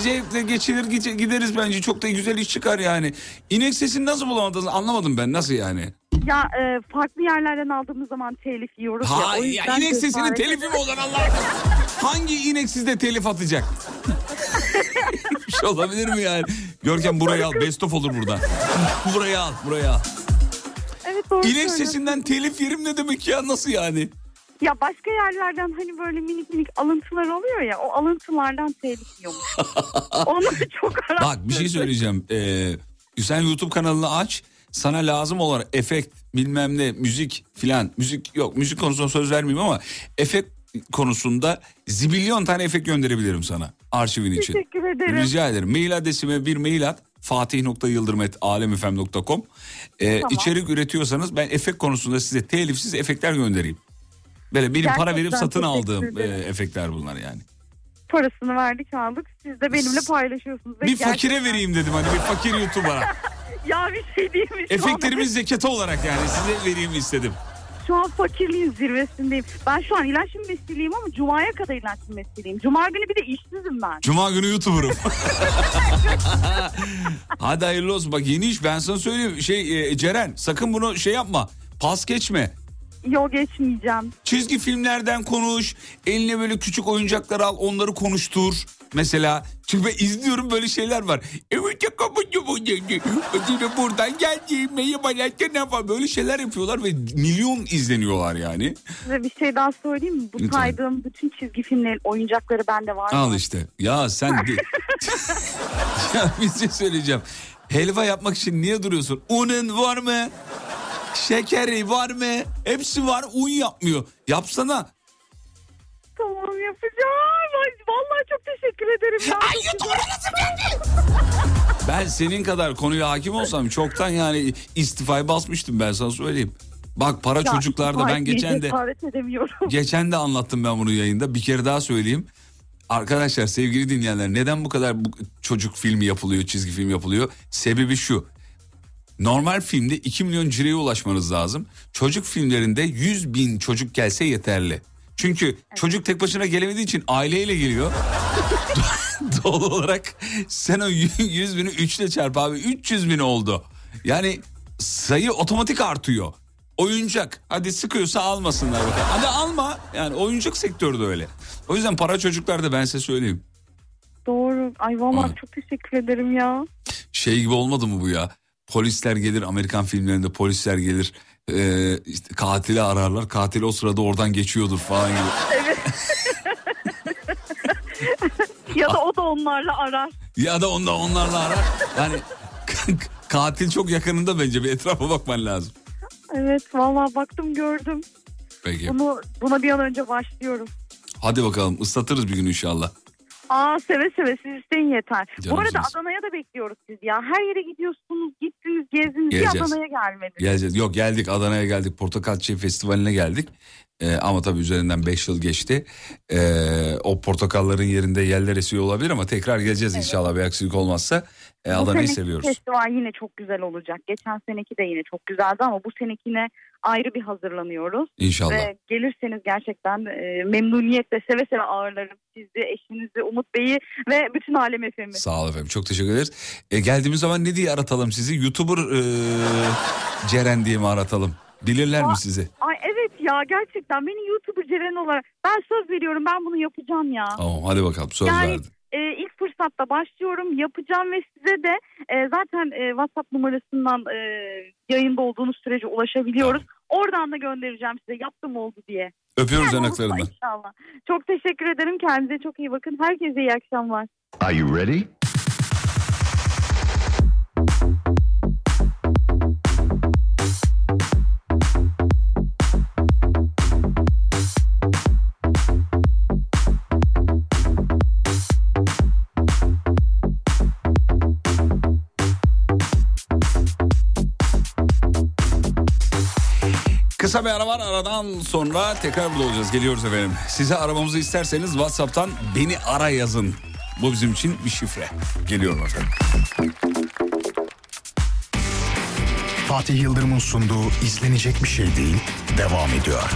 Zevkle geçilir gide- gideriz bence. Çok da güzel iş çıkar yani. İnek sesini nasıl bulamadınız anlamadım ben. Nasıl yani? Ya e, farklı yerlerden aldığımız zaman telif yiyoruz ya. Ha, ya yüzden inek sesinin telifi mi olur Allah? Hangi inek sizde telif atacak? Bir şey olabilir mi yani? Görkem burayı al. Best of olur burada. burayı al. Burayı al. Söylüyorsun. sesinden telif yerim ne demek ya? Nasıl yani? Ya başka yerlerden hani böyle minik minik alıntılar oluyor ya o alıntılardan telif yiyormuş. Onu çok araştırdım. Bak bir şey söyleyeceğim. Ee, sen YouTube kanalını aç. Sana lazım olan efekt bilmem ne müzik filan müzik yok müzik konusunda söz vermeyeyim ama efekt konusunda zibilyon tane efekt gönderebilirim sana arşivin için. Teşekkür ederim. Rica ederim. Mail adresime bir mail at. fatih.yıldırım.alemfm.com ee, Tamam. içerik üretiyorsanız ben efekt konusunda size telifsiz efektler göndereyim. Böyle benim para verip Gerçekten satın aldığım e, efektler bunlar yani. Parasını verdik aldık siz de benimle paylaşıyorsunuz. Bir fakire gerçekten- vereyim dedim hani bir fakir YouTuber'a. Ya bir şey değil mi? Efektlerimiz an, zekatı olarak yani size vereyim istedim. Şu an fakirliğin zirvesindeyim. Ben şu an ilaç mesliyim ama Cuma'ya kadar ilaç mesliyim. Cuma günü bir de işsizim ben. Cuma günü YouTuber'ım. Hadi hayırlı olsun. Bak yeni iş ben sana söyleyeyim. Şey e, Ceren sakın bunu şey yapma. Pas geçme. Yol geçmeyeceğim. Çizgi filmlerden konuş. Eline böyle küçük oyuncaklar al onları konuştur. Mesela çünkü ben izliyorum böyle şeyler var. Evet buradan geldiğime bana ne falan böyle şeyler yapıyorlar ve milyon izleniyorlar yani. Size bir şey daha söyleyeyim mi? Bu Lütfen. saydığım bütün çizgi filmlerin oyuncakları bende var. Al işte. Ya sen de... ya bir şey söyleyeceğim. Helva yapmak için niye duruyorsun? Unun var mı? Şekeri var mı? Hepsi var. Un yapmıyor. Yapsana. Tamam yapacağım. Ay, Vallahi çok teşekkür ederim. Ya. Ay YouTube'a Ben senin kadar konuya hakim olsam çoktan yani istifayı basmıştım ben sana söyleyeyim. Bak para Ya, çocuklarda ben geçen de edemiyorum. geçen de anlattım ben bunu yayında. Bir kere daha söyleyeyim. Arkadaşlar sevgili dinleyenler neden bu kadar bu çocuk filmi yapılıyor, çizgi film yapılıyor? Sebebi şu. Normal filmde 2 milyon cireye ulaşmanız lazım. Çocuk filmlerinde 100 bin çocuk gelse yeterli. Çünkü çocuk tek başına gelemediği için aileyle geliyor. Doğal olarak sen o 100 bini 3 ile çarp abi 300 bin oldu. Yani sayı otomatik artıyor. Oyuncak hadi sıkıyorsa almasınlar bakalım. Hadi alma yani oyuncak sektörü de öyle. O yüzden para çocuklarda ben size söyleyeyim. Doğru. Ay vallahi Ay. çok teşekkür ederim ya. Şey gibi olmadı mı bu ya? Polisler gelir Amerikan filmlerinde polisler gelir ee, işte katili ararlar. Katil o sırada oradan geçiyordur falan gibi. Evet. ya da o da onlarla arar. Ya da onda onlarla arar. Yani katil çok yakınında bence bir etrafa bakman lazım. Evet vallahi baktım gördüm. Peki. Bunu buna bir an önce başlıyorum. Hadi bakalım ıslatırız bir gün inşallah. Aa seve seve siz isteyin yeter. Canım Bu arada siz. Adana'ya da bekliyoruz siz ya. Her yere gidiyorsunuz, gittiniz, gezdiniz. Bir. Adana'ya gelmediniz. Geleceğiz. Yok geldik Adana'ya geldik. Portakal Çiçeği Festivali'ne geldik. Ee, ama tabii üzerinden 5 yıl geçti. Ee, o portakalların yerinde yerler esiyor olabilir ama tekrar geleceğiz inşallah bir aksilik olmazsa. Bu Adana'yı seneki seviyoruz. festival yine çok güzel olacak. Geçen seneki de yine çok güzeldi ama bu senekine ayrı bir hazırlanıyoruz. İnşallah. Ve gelirseniz gerçekten e, memnuniyetle seve seve ağırlarım sizi, eşinizi, Umut Bey'i ve bütün alem efemi. Sağ olun efendim çok teşekkür ederiz. Ee, geldiğimiz zaman ne diye aratalım sizi? YouTuber ee, Ceren diye mi aratalım? Bilirler mi sizi? Ay ya gerçekten beni YouTuber Ceren olarak ben söz veriyorum ben bunu yapacağım ya. Tamam hadi bakalım söz Yani- verdin. Ee, ilk fırsatta başlıyorum yapacağım ve size de e, zaten e, WhatsApp numarasından e, yayında olduğunuz sürece ulaşabiliyoruz. Oradan da göndereceğim size yaptım oldu diye. Öpüyoruz Yani yanaklarından. inşallah. Çok teşekkür ederim kendinize çok iyi bakın. Herkese iyi akşamlar. Are you ready? Kısa bir ara var aradan sonra tekrar burada olacağız. Geliyoruz efendim. Size aramamızı isterseniz WhatsApp'tan beni ara yazın. Bu bizim için bir şifre. Geliyorum efendim. Fatih Yıldırım'ın sunduğu izlenecek bir şey değil devam ediyor.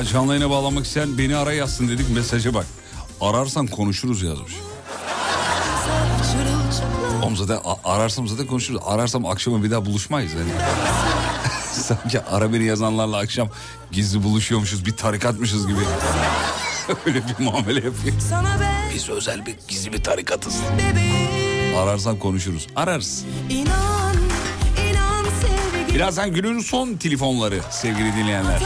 Ya canlı yayına bağlanmak isteyen beni ara yazsın dedik mesaja bak. Ararsan konuşuruz yazmış. Oğlum zaten ararsam zaten konuşuruz. Ararsam akşama bir daha buluşmayız yani. Sanki ara beni yazanlarla akşam gizli buluşuyormuşuz bir tarikatmışız gibi. Öyle bir muamele yapıyor. Biz özel bir gizli bir tarikatız. Ararsan konuşuruz. Ararız. Birazdan günün son telefonları sevgili dinleyenler.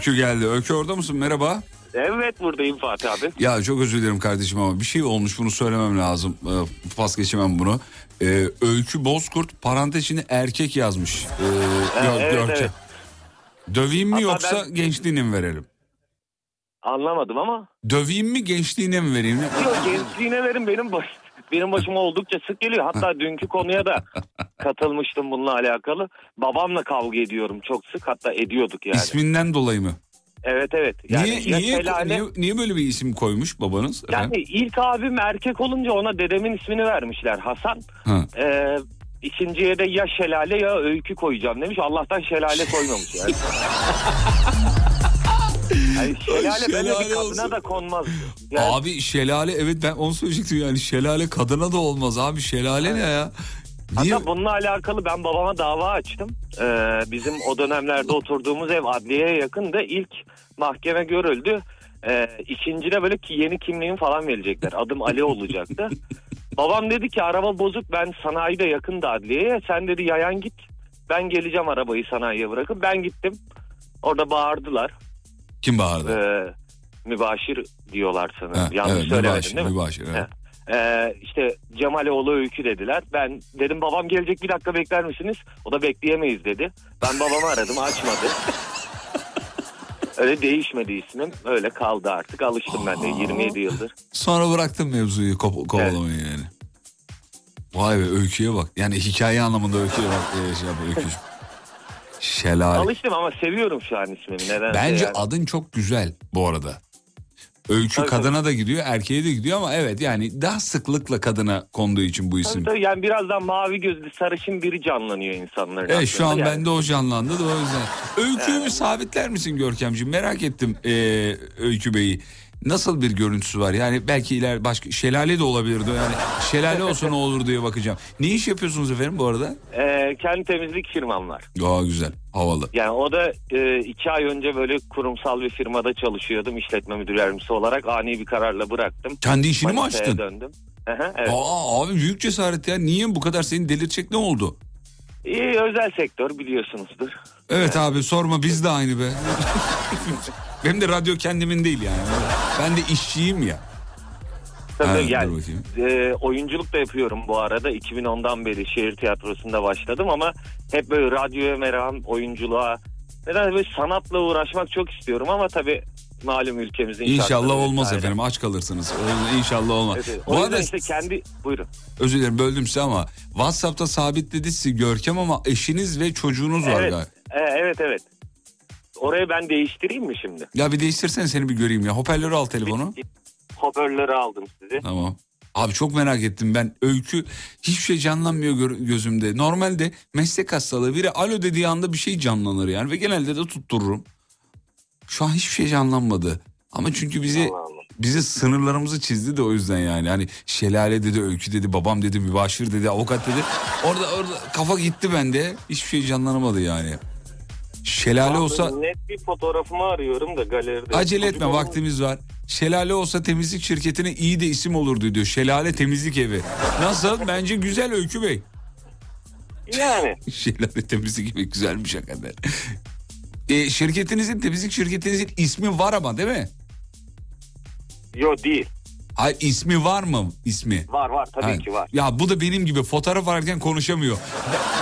Öykü geldi. Öykü orada mısın? Merhaba. Evet buradayım Fatih abi. Ya çok özür dilerim kardeşim ama bir şey olmuş bunu söylemem lazım. Ee, pas geçemem bunu. Ee, Öykü Bozkurt parantez içinde erkek yazmış. Ee, Gör- evet, evet. Döveyim mi Hatta yoksa ben- gençliğini mi verelim? Anlamadım ama. Döveyim mi gençliğine mi vereyim? Yok gençliğine verin benim baş, benim başıma oldukça sık geliyor. Hatta dünkü konuya da katılmıştım bununla alakalı. Babamla kavga ediyorum çok sık. Hatta ediyorduk yani. İsminden dolayı mı? Evet evet. Yani niye, niye, şelale- niye, niye böyle bir isim koymuş babanız? Yani efendim? ilk abim erkek olunca ona dedemin ismini vermişler Hasan. Ha. Ee, ikinciye de ya şelale ya öykü koyacağım demiş. Allah'tan şelale koymamış yani. yani şelale, kadına da konmaz. Yani Abi şelale evet ben onu söyleyecektim yani şelale kadına da olmaz abi şelale ne ya? Niye? Hatta bununla alakalı ben babama dava açtım. Ee, bizim o dönemlerde oturduğumuz ev adliyeye yakın da ilk mahkeme görüldü. Ee, ikincide böyle ki yeni kimliğim falan verecekler. Adım Ali olacaktı. Babam dedi ki araba bozuk ben sanayide yakın da adliyeye. Sen dedi yayan git. Ben geleceğim arabayı sanayiye bırakıp ben gittim. Orada bağırdılar. Kim bağırdı? Ee, mübaşir diyorlar sanırım. Ha, Yanlış evet, söylemedim mübaşir, değil mi? mübaşir, evet. Ee, işte Cemaloğlu öykü dediler. Ben dedim babam gelecek bir dakika bekler misiniz? O da bekleyemeyiz dedi. Ben babamı aradım açmadı. Öyle değişmedi ismim. Öyle kaldı artık. Alıştım ben de 27 yıldır. Sonra bıraktım mevzuyu ko- kovalamayı yani. Vay be öyküye bak. Yani hikaye anlamında öyküye bak. Ee, şey yap, öykücüm. Şelale. Alıştım ama seviyorum şu an ismimi. Nedense Bence yani. adın çok güzel bu arada. Öykü Tabii, kadına da gidiyor, erkeğe de gidiyor ama evet yani daha sıklıkla kadına konduğu için bu isim. Tabii tabii, yani birazdan mavi gözlü sarışın biri canlanıyor insanların Evet şu an. Yani bende o canlandı da o yüzden. Öyküyü bir sabitler misin Görkemciğim? Merak ettim ee, Öykü Bey'i. Nasıl bir görüntüsü var? Yani belki iler başka şelale de olabilirdi. Yani şelale olsa ne olur diye bakacağım. Ne iş yapıyorsunuz efendim bu arada? Ee, kendi temizlik firmam var. Aa güzel, havalı. Yani o da e, iki ay önce böyle kurumsal bir firmada çalışıyordum işletme müdür yardımcısı olarak ani bir kararla bıraktım. Kendi işini mi Manisa'ya açtın? döndüm. Hı, evet. Aa abi büyük cesaret ya. Niye bu kadar seni delirtecek ne oldu? İyi özel sektör biliyorsunuzdur. Evet abi sorma biz de aynı be. Benim de radyo kendimin değil yani. Ben de işçiyim ya. Tabii Ha, yani, e, oyunculuk da yapıyorum bu arada. 2010'dan beri şehir tiyatrosunda başladım ama hep böyle radyoya merakım, oyunculuğa. Neden böyle sanatla uğraşmak çok istiyorum ama tabii malum ülkemizin İnşallah olmaz vesaire. efendim aç kalırsınız. İnşallah olmaz. Evet. Bu arada işte kendi buyurun. özür dilerim böldüm size ama WhatsApp'ta sabitledi sizi Görkem ama eşiniz ve çocuğunuz var Evet, galiba. e, evet evet. Orayı ben değiştireyim mi şimdi? Ya bir değiştirsene seni bir göreyim ya. Hoparlörü al telefonu. Hoparlörü aldım sizi. Tamam. Abi çok merak ettim ben öykü hiçbir şey canlanmıyor gözümde. Normalde meslek hastalığı biri alo dediği anda bir şey canlanır yani ve genelde de tuttururum. Şu an hiçbir şey canlanmadı. Ama çünkü bizi bizi sınırlarımızı çizdi de o yüzden yani. Hani şelale dedi, öykü dedi, babam dedi, mübaşir dedi, avukat dedi. Orada orada kafa gitti bende. Hiçbir şey canlanamadı yani. Şelale olsa Net bir fotoğrafımı arıyorum da galeride. Acele Çocuk etme olan- vaktimiz var. Şelale olsa temizlik şirketine iyi de isim olurdu diyor. Şelale temizlik evi. Nasıl? Bence güzel Öykü Bey. Yani. Şelale temizlik evi güzelmiş hakikaten. E, şirketinizin temizlik şirketinizin ismi var ama değil mi? Yok değil. Hayır ismi var mı ismi? Var var tabii Hayır. ki var. Ya bu da benim gibi fotoğraf ararken konuşamıyor.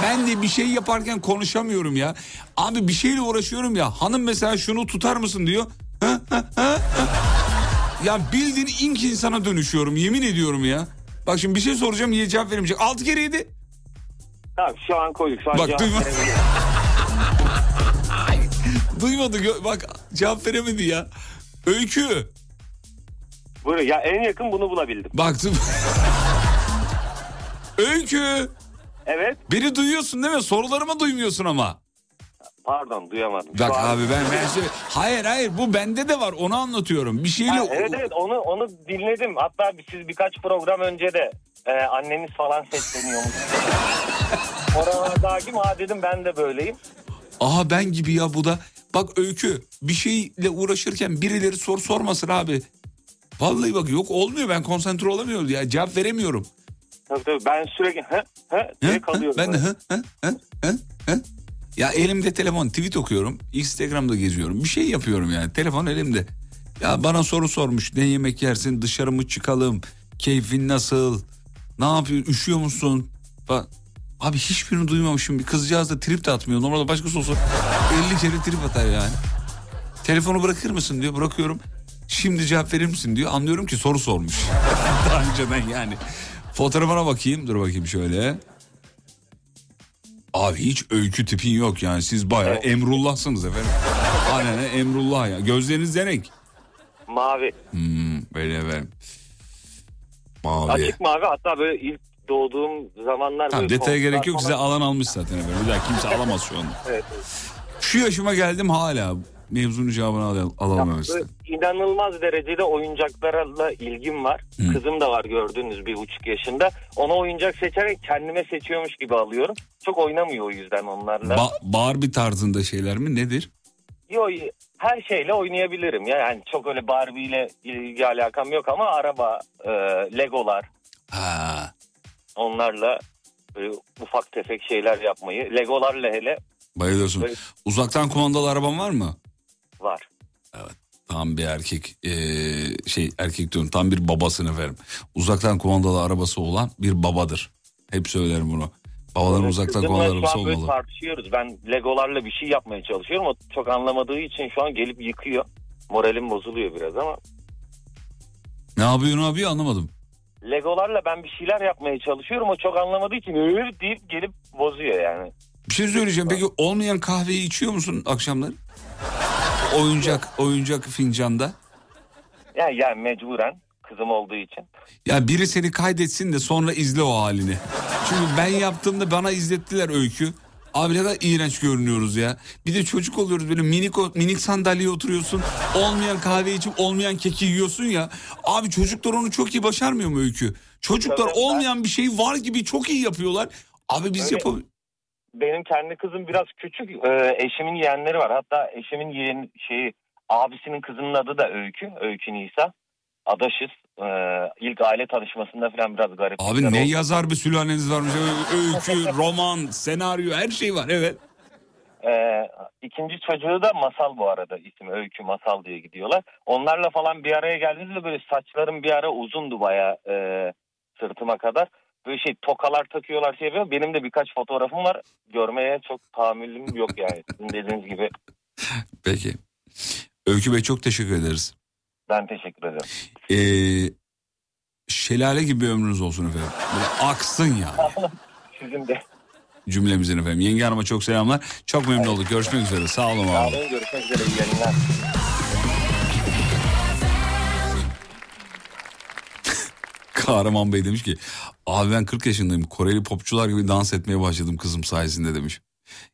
Ben de bir şey yaparken konuşamıyorum ya. Abi bir şeyle uğraşıyorum ya. Hanım mesela şunu tutar mısın diyor. Ha, ha, ha, ha. Ya bildiğin ink insana dönüşüyorum yemin ediyorum ya. Bak şimdi bir şey soracağım niye cevap veremeyecek. Altı kere yedi. Tamam şu an koyduk. Şu an Bak, duyma-. Duymadı gö- bak cevap veremedi ya. Öykü. Buyurun ya en yakın bunu bulabildim. Baktım. Öykü. Evet. Beni duyuyorsun değil mi? Sorularımı duymuyorsun ama. Pardon duyamadım. Şu Bak an- abi ben, ben şey- hayır hayır bu bende de var onu anlatıyorum. Bir şeyle Ha, evet evet onu onu dinledim. Hatta siz birkaç program önce de e, anneniz falan sesleniyormuş. Oralarda hakim ha dedim ben de böyleyim. Aha ben gibi ya bu da. Bak öykü bir şeyle uğraşırken birileri sor sormasın abi. Vallahi bak yok olmuyor ben konsantre olamıyorum ya cevap veremiyorum. Tabii tabii ben sürekli hı hı diye kalıyorum. Ben de hı hı hı hı. Ya elimde telefon tweet okuyorum. Instagram'da geziyorum. Bir şey yapıyorum yani. Telefon elimde. Ya bana soru sormuş. Ne yemek yersin? Dışarı mı çıkalım? Keyfin nasıl? Ne yapıyorsun? Üşüyor musun? Falan. Abi hiçbirini duymamışım. Bir kızcağız da trip de atmıyor. Normalde başkası olsa 50 kere trip atar yani. Telefonu bırakır mısın diyor. Bırakıyorum. Şimdi cevap verir misin diyor. Anlıyorum ki soru sormuş. Daha önceden yani. Fotoğrafına bakayım. Dur bakayım şöyle. Abi hiç öykü tipin yok yani. Siz bayağı Emrullah'sınız efendim. Aynen Emrullah ya. Gözleriniz denek. Mavi. Hmm, böyle efendim. Mavi. Açık mavi hatta böyle ilk doğduğum zamanlar... Tamam detaya gerek yok. falan- Size alan almış zaten efendim. Bir daha kimse alamaz şu anda. Evet. Şu yaşıma geldim hala. Mevzunun cevabını al- alalım Böyle işte. inanılmaz derecede oyuncaklarla ilgim var. Hı. Kızım da var gördüğünüz bir buçuk yaşında. Ona oyuncak seçerek kendime seçiyormuş gibi alıyorum. Çok oynamıyor o yüzden onlarla. Ba- Barbie tarzında şeyler mi nedir? Yo, her şeyle oynayabilirim. ya. Yani çok öyle Barbie ile ilgi alakam yok ama araba, e, Legolar Ha. onlarla böyle ufak tefek şeyler yapmayı. Legolarla hele Bayılıyorsun. Böyle- Uzaktan kumandalı araban var mı? Var. Tam bir erkek eee, şey erkek diyorum tam bir babasını verim. Uzaktan kumandalı arabası olan bir babadır. Hep söylerim bunu. Babaların uzaktan Kızımla kumandalı arabası olmalı. tartışıyoruz. Ben Legolarla bir şey yapmaya çalışıyorum. O çok anlamadığı için şu an gelip yıkıyor. Moralim bozuluyor biraz ama. Ne yapıyor ne yapıyor anlamadım. Legolarla ben bir şeyler yapmaya çalışıyorum. O çok anlamadığı için öyle deyip gelip bozuyor yani. Bir şey söyleyeceğim peki olmayan kahveyi içiyor musun akşamları? Oyuncak oyuncak fincanda. Yani, yani mecburen kızım olduğu için. Ya biri seni kaydetsin de sonra izle o halini. Çünkü ben yaptığımda bana izlettiler öykü. Abi ne kadar iğrenç görünüyoruz ya. Bir de çocuk oluyoruz böyle minik minik sandalyeye oturuyorsun. Olmayan kahve içip olmayan keki yiyorsun ya. Abi çocuklar onu çok iyi başarmıyor mu öykü? Çocuklar Tabii, ben- olmayan bir şey var gibi çok iyi yapıyorlar. Abi biz yapamıyoruz. Benim kendi kızım biraz küçük. Ee, eşimin yeğenleri var. Hatta eşimin yeğen şeyi abisinin kızının adı da Öykü. Öykü Nisa. Adaşız. Ee, ilk aile tanışmasında falan biraz garip. Abi ne yazar bir sülaleniz varmış. Öykü, roman, senaryo her şey var evet. Ee, ikinci çocuğu da Masal bu arada ismi Öykü Masal diye gidiyorlar. Onlarla falan bir araya geldiğimizde böyle saçlarım bir ara uzundu baya e, sırtıma kadar. Böyle şey tokalar takıyorlar şey yapıyor. Benim de birkaç fotoğrafım var. Görmeye çok tahammülüm yok yani. Sizin dediğiniz gibi. Peki. Öykü Bey çok teşekkür ederiz. Ben teşekkür ederim. Ee, şelale gibi bir ömrünüz olsun efendim. Böyle aksın yani Sizin de. cümlemizin efendim. Yenge Hanım'a çok selamlar. Çok memnun olduk. Görüşmek üzere. Sağ olun Sağ abi. olun. Görüşmek üzere. İyi yayınlar. Kahraman Bey demiş ki abi ben 40 yaşındayım. Koreli popçular gibi dans etmeye başladım kızım sayesinde demiş.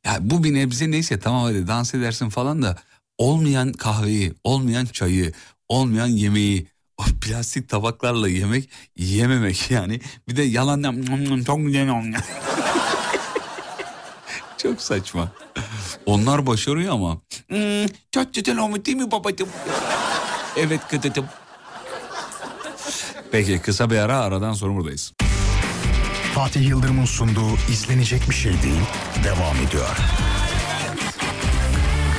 Ya bu bir nebze neyse tamam hadi dans edersin falan da olmayan kahveyi, olmayan çayı, olmayan yemeği o plastik tabaklarla yemek yememek yani. Bir de yalandan çok Çok saçma. Onlar başarıyor ama. Hmm, çok güzel olmuş değil mi babacığım? evet kıtıtım. Peki kısa bir ara aradan sonra buradayız. Fatih Yıldırım'ın sunduğu izlenecek bir şey değil devam ediyor.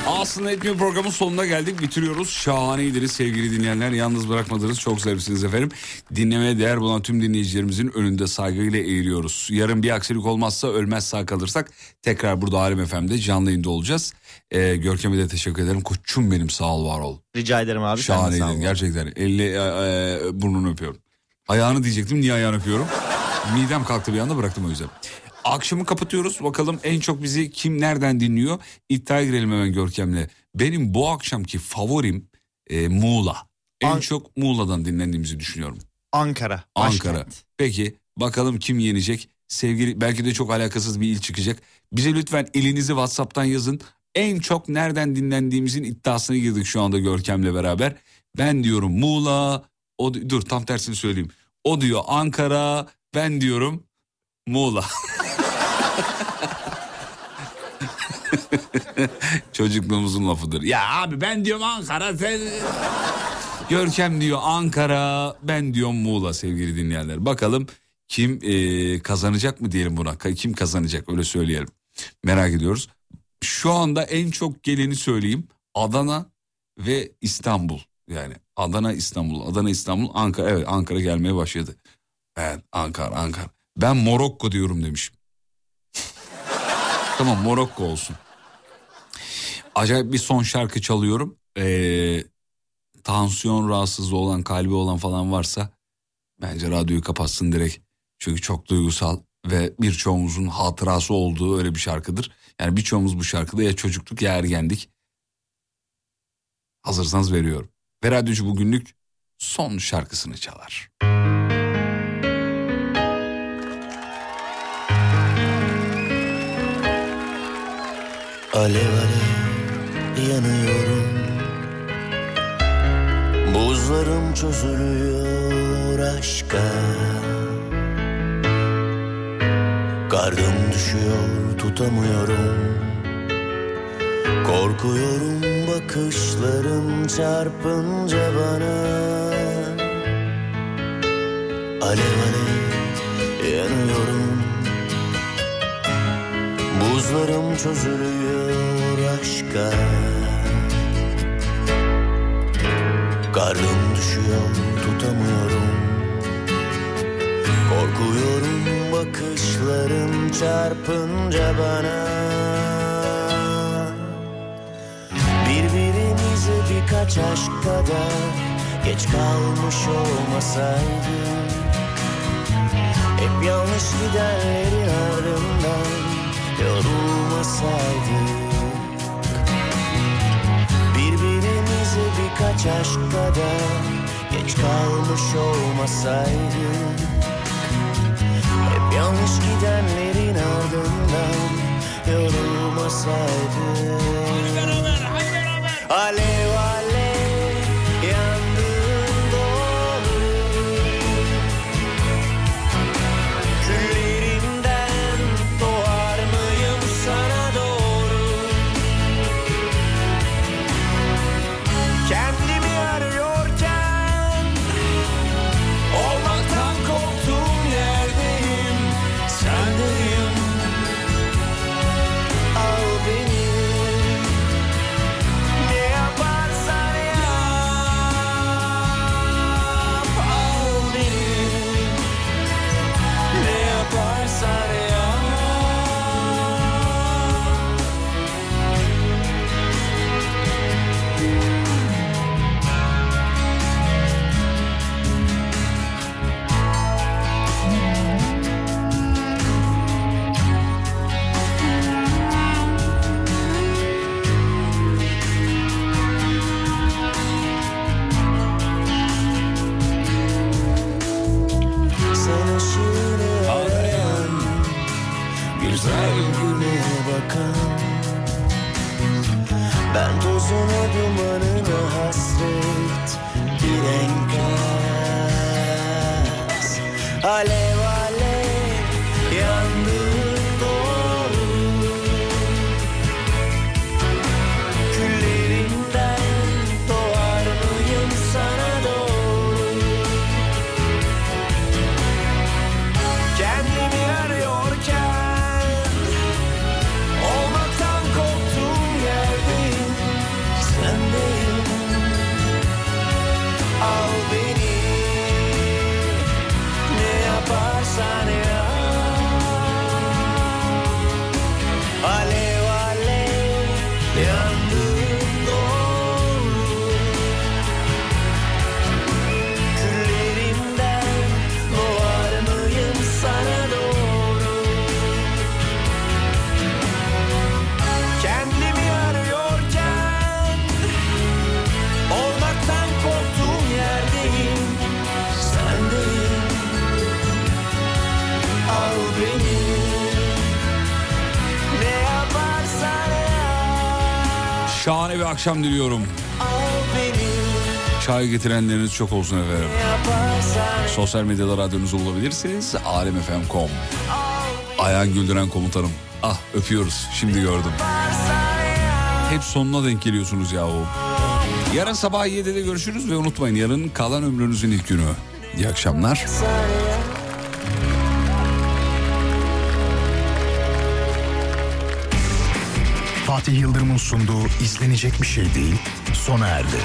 Aslında etmiyor programın sonuna geldik bitiriyoruz. Şahaneydiniz sevgili dinleyenler. Yalnız bırakmadınız çok zarifsiniz efendim. Dinlemeye değer bulan tüm dinleyicilerimizin önünde saygıyla eğiliyoruz. Yarın bir aksilik olmazsa ölmez sağ kalırsak tekrar burada Alem FM'de canlı yayında olacağız. Ee, Görkem'e de teşekkür ederim. Koçum benim sağ ol var ol. Rica ederim abi. Şahaneydin gerçekten. Elle e, e, burnunu öpüyorum. Ayağını diyecektim niye ayağını öpüyorum? Midem kalktı bir anda bıraktım o yüzden. Akşamı kapatıyoruz. Bakalım en çok bizi kim nereden dinliyor? İddiaya girelim hemen Görkem'le. Benim bu akşamki favorim e, Muğla. En An- çok Muğla'dan dinlendiğimizi düşünüyorum. Ankara. Ankara. başkent. Peki bakalım kim yenecek? Sevgili belki de çok alakasız bir il çıkacak. Bize lütfen ilinizi WhatsApp'tan yazın. En çok nereden dinlendiğimizin iddiasına girdik şu anda Görkem'le beraber. Ben diyorum Muğla. O dur tam tersini söyleyeyim. O diyor Ankara. Ben diyorum Muğla. Çocukluğumuzun lafıdır. Ya abi ben diyorum Ankara sen... Görkem diyor Ankara, ben diyorum Muğla sevgili dinleyenler. Bakalım kim e, kazanacak mı diyelim buna? Kim kazanacak öyle söyleyelim. Merak ediyoruz. Şu anda en çok geleni söyleyeyim. Adana ve İstanbul. Yani Adana İstanbul, Adana İstanbul, Ankara. Evet Ankara gelmeye başladı. Evet Ankara, Ankara. Ben Morokko diyorum demişim. tamam Morokko olsun. Acayip bir son şarkı çalıyorum. Ee, tansiyon rahatsızlığı olan, kalbi olan falan varsa bence radyoyu kapatsın direkt. Çünkü çok duygusal ve birçoğumuzun hatırası olduğu öyle bir şarkıdır. Yani birçoğumuz bu şarkıda ya çocukluk ya ergendik. Hazırsanız veriyorum. Ve radyocu bugünlük son şarkısını çalar. Alev alev yanıyorum. Buzlarım çözülüyor aşka. Kardım düşüyor tutamıyorum Korkuyorum bakışların çarpınca bana. Alev alev yanıyorum. Buzlarım çözülüyor aşka. Karnım düşüyor tutamıyorum. Korkuyorum bakışların çarpınca bana Birbirimize birkaç aşk kadar Geç kalmış olmasaydık Hep yanlış gidenlerin ardından yorulmasaydık Birbirimize birkaç aşk kadar geç kalmış olmasaydık Hep yanlış gidenlerin ardından yorulmasaydık Alev alev akşam diliyorum. Çay getirenleriniz çok olsun efendim. Sosyal medyada radyonuzu bulabilirsiniz. alemfm.com Ayhan Güldüren komutanım. Ah öpüyoruz. Şimdi gördüm. Hep sonuna denk geliyorsunuz yahu. Yarın sabah 7'de görüşürüz ve unutmayın yarın kalan ömrünüzün ilk günü. İyi akşamlar. Fatih Yıldırım'ın sunduğu izlenecek bir şey değil sona erdi.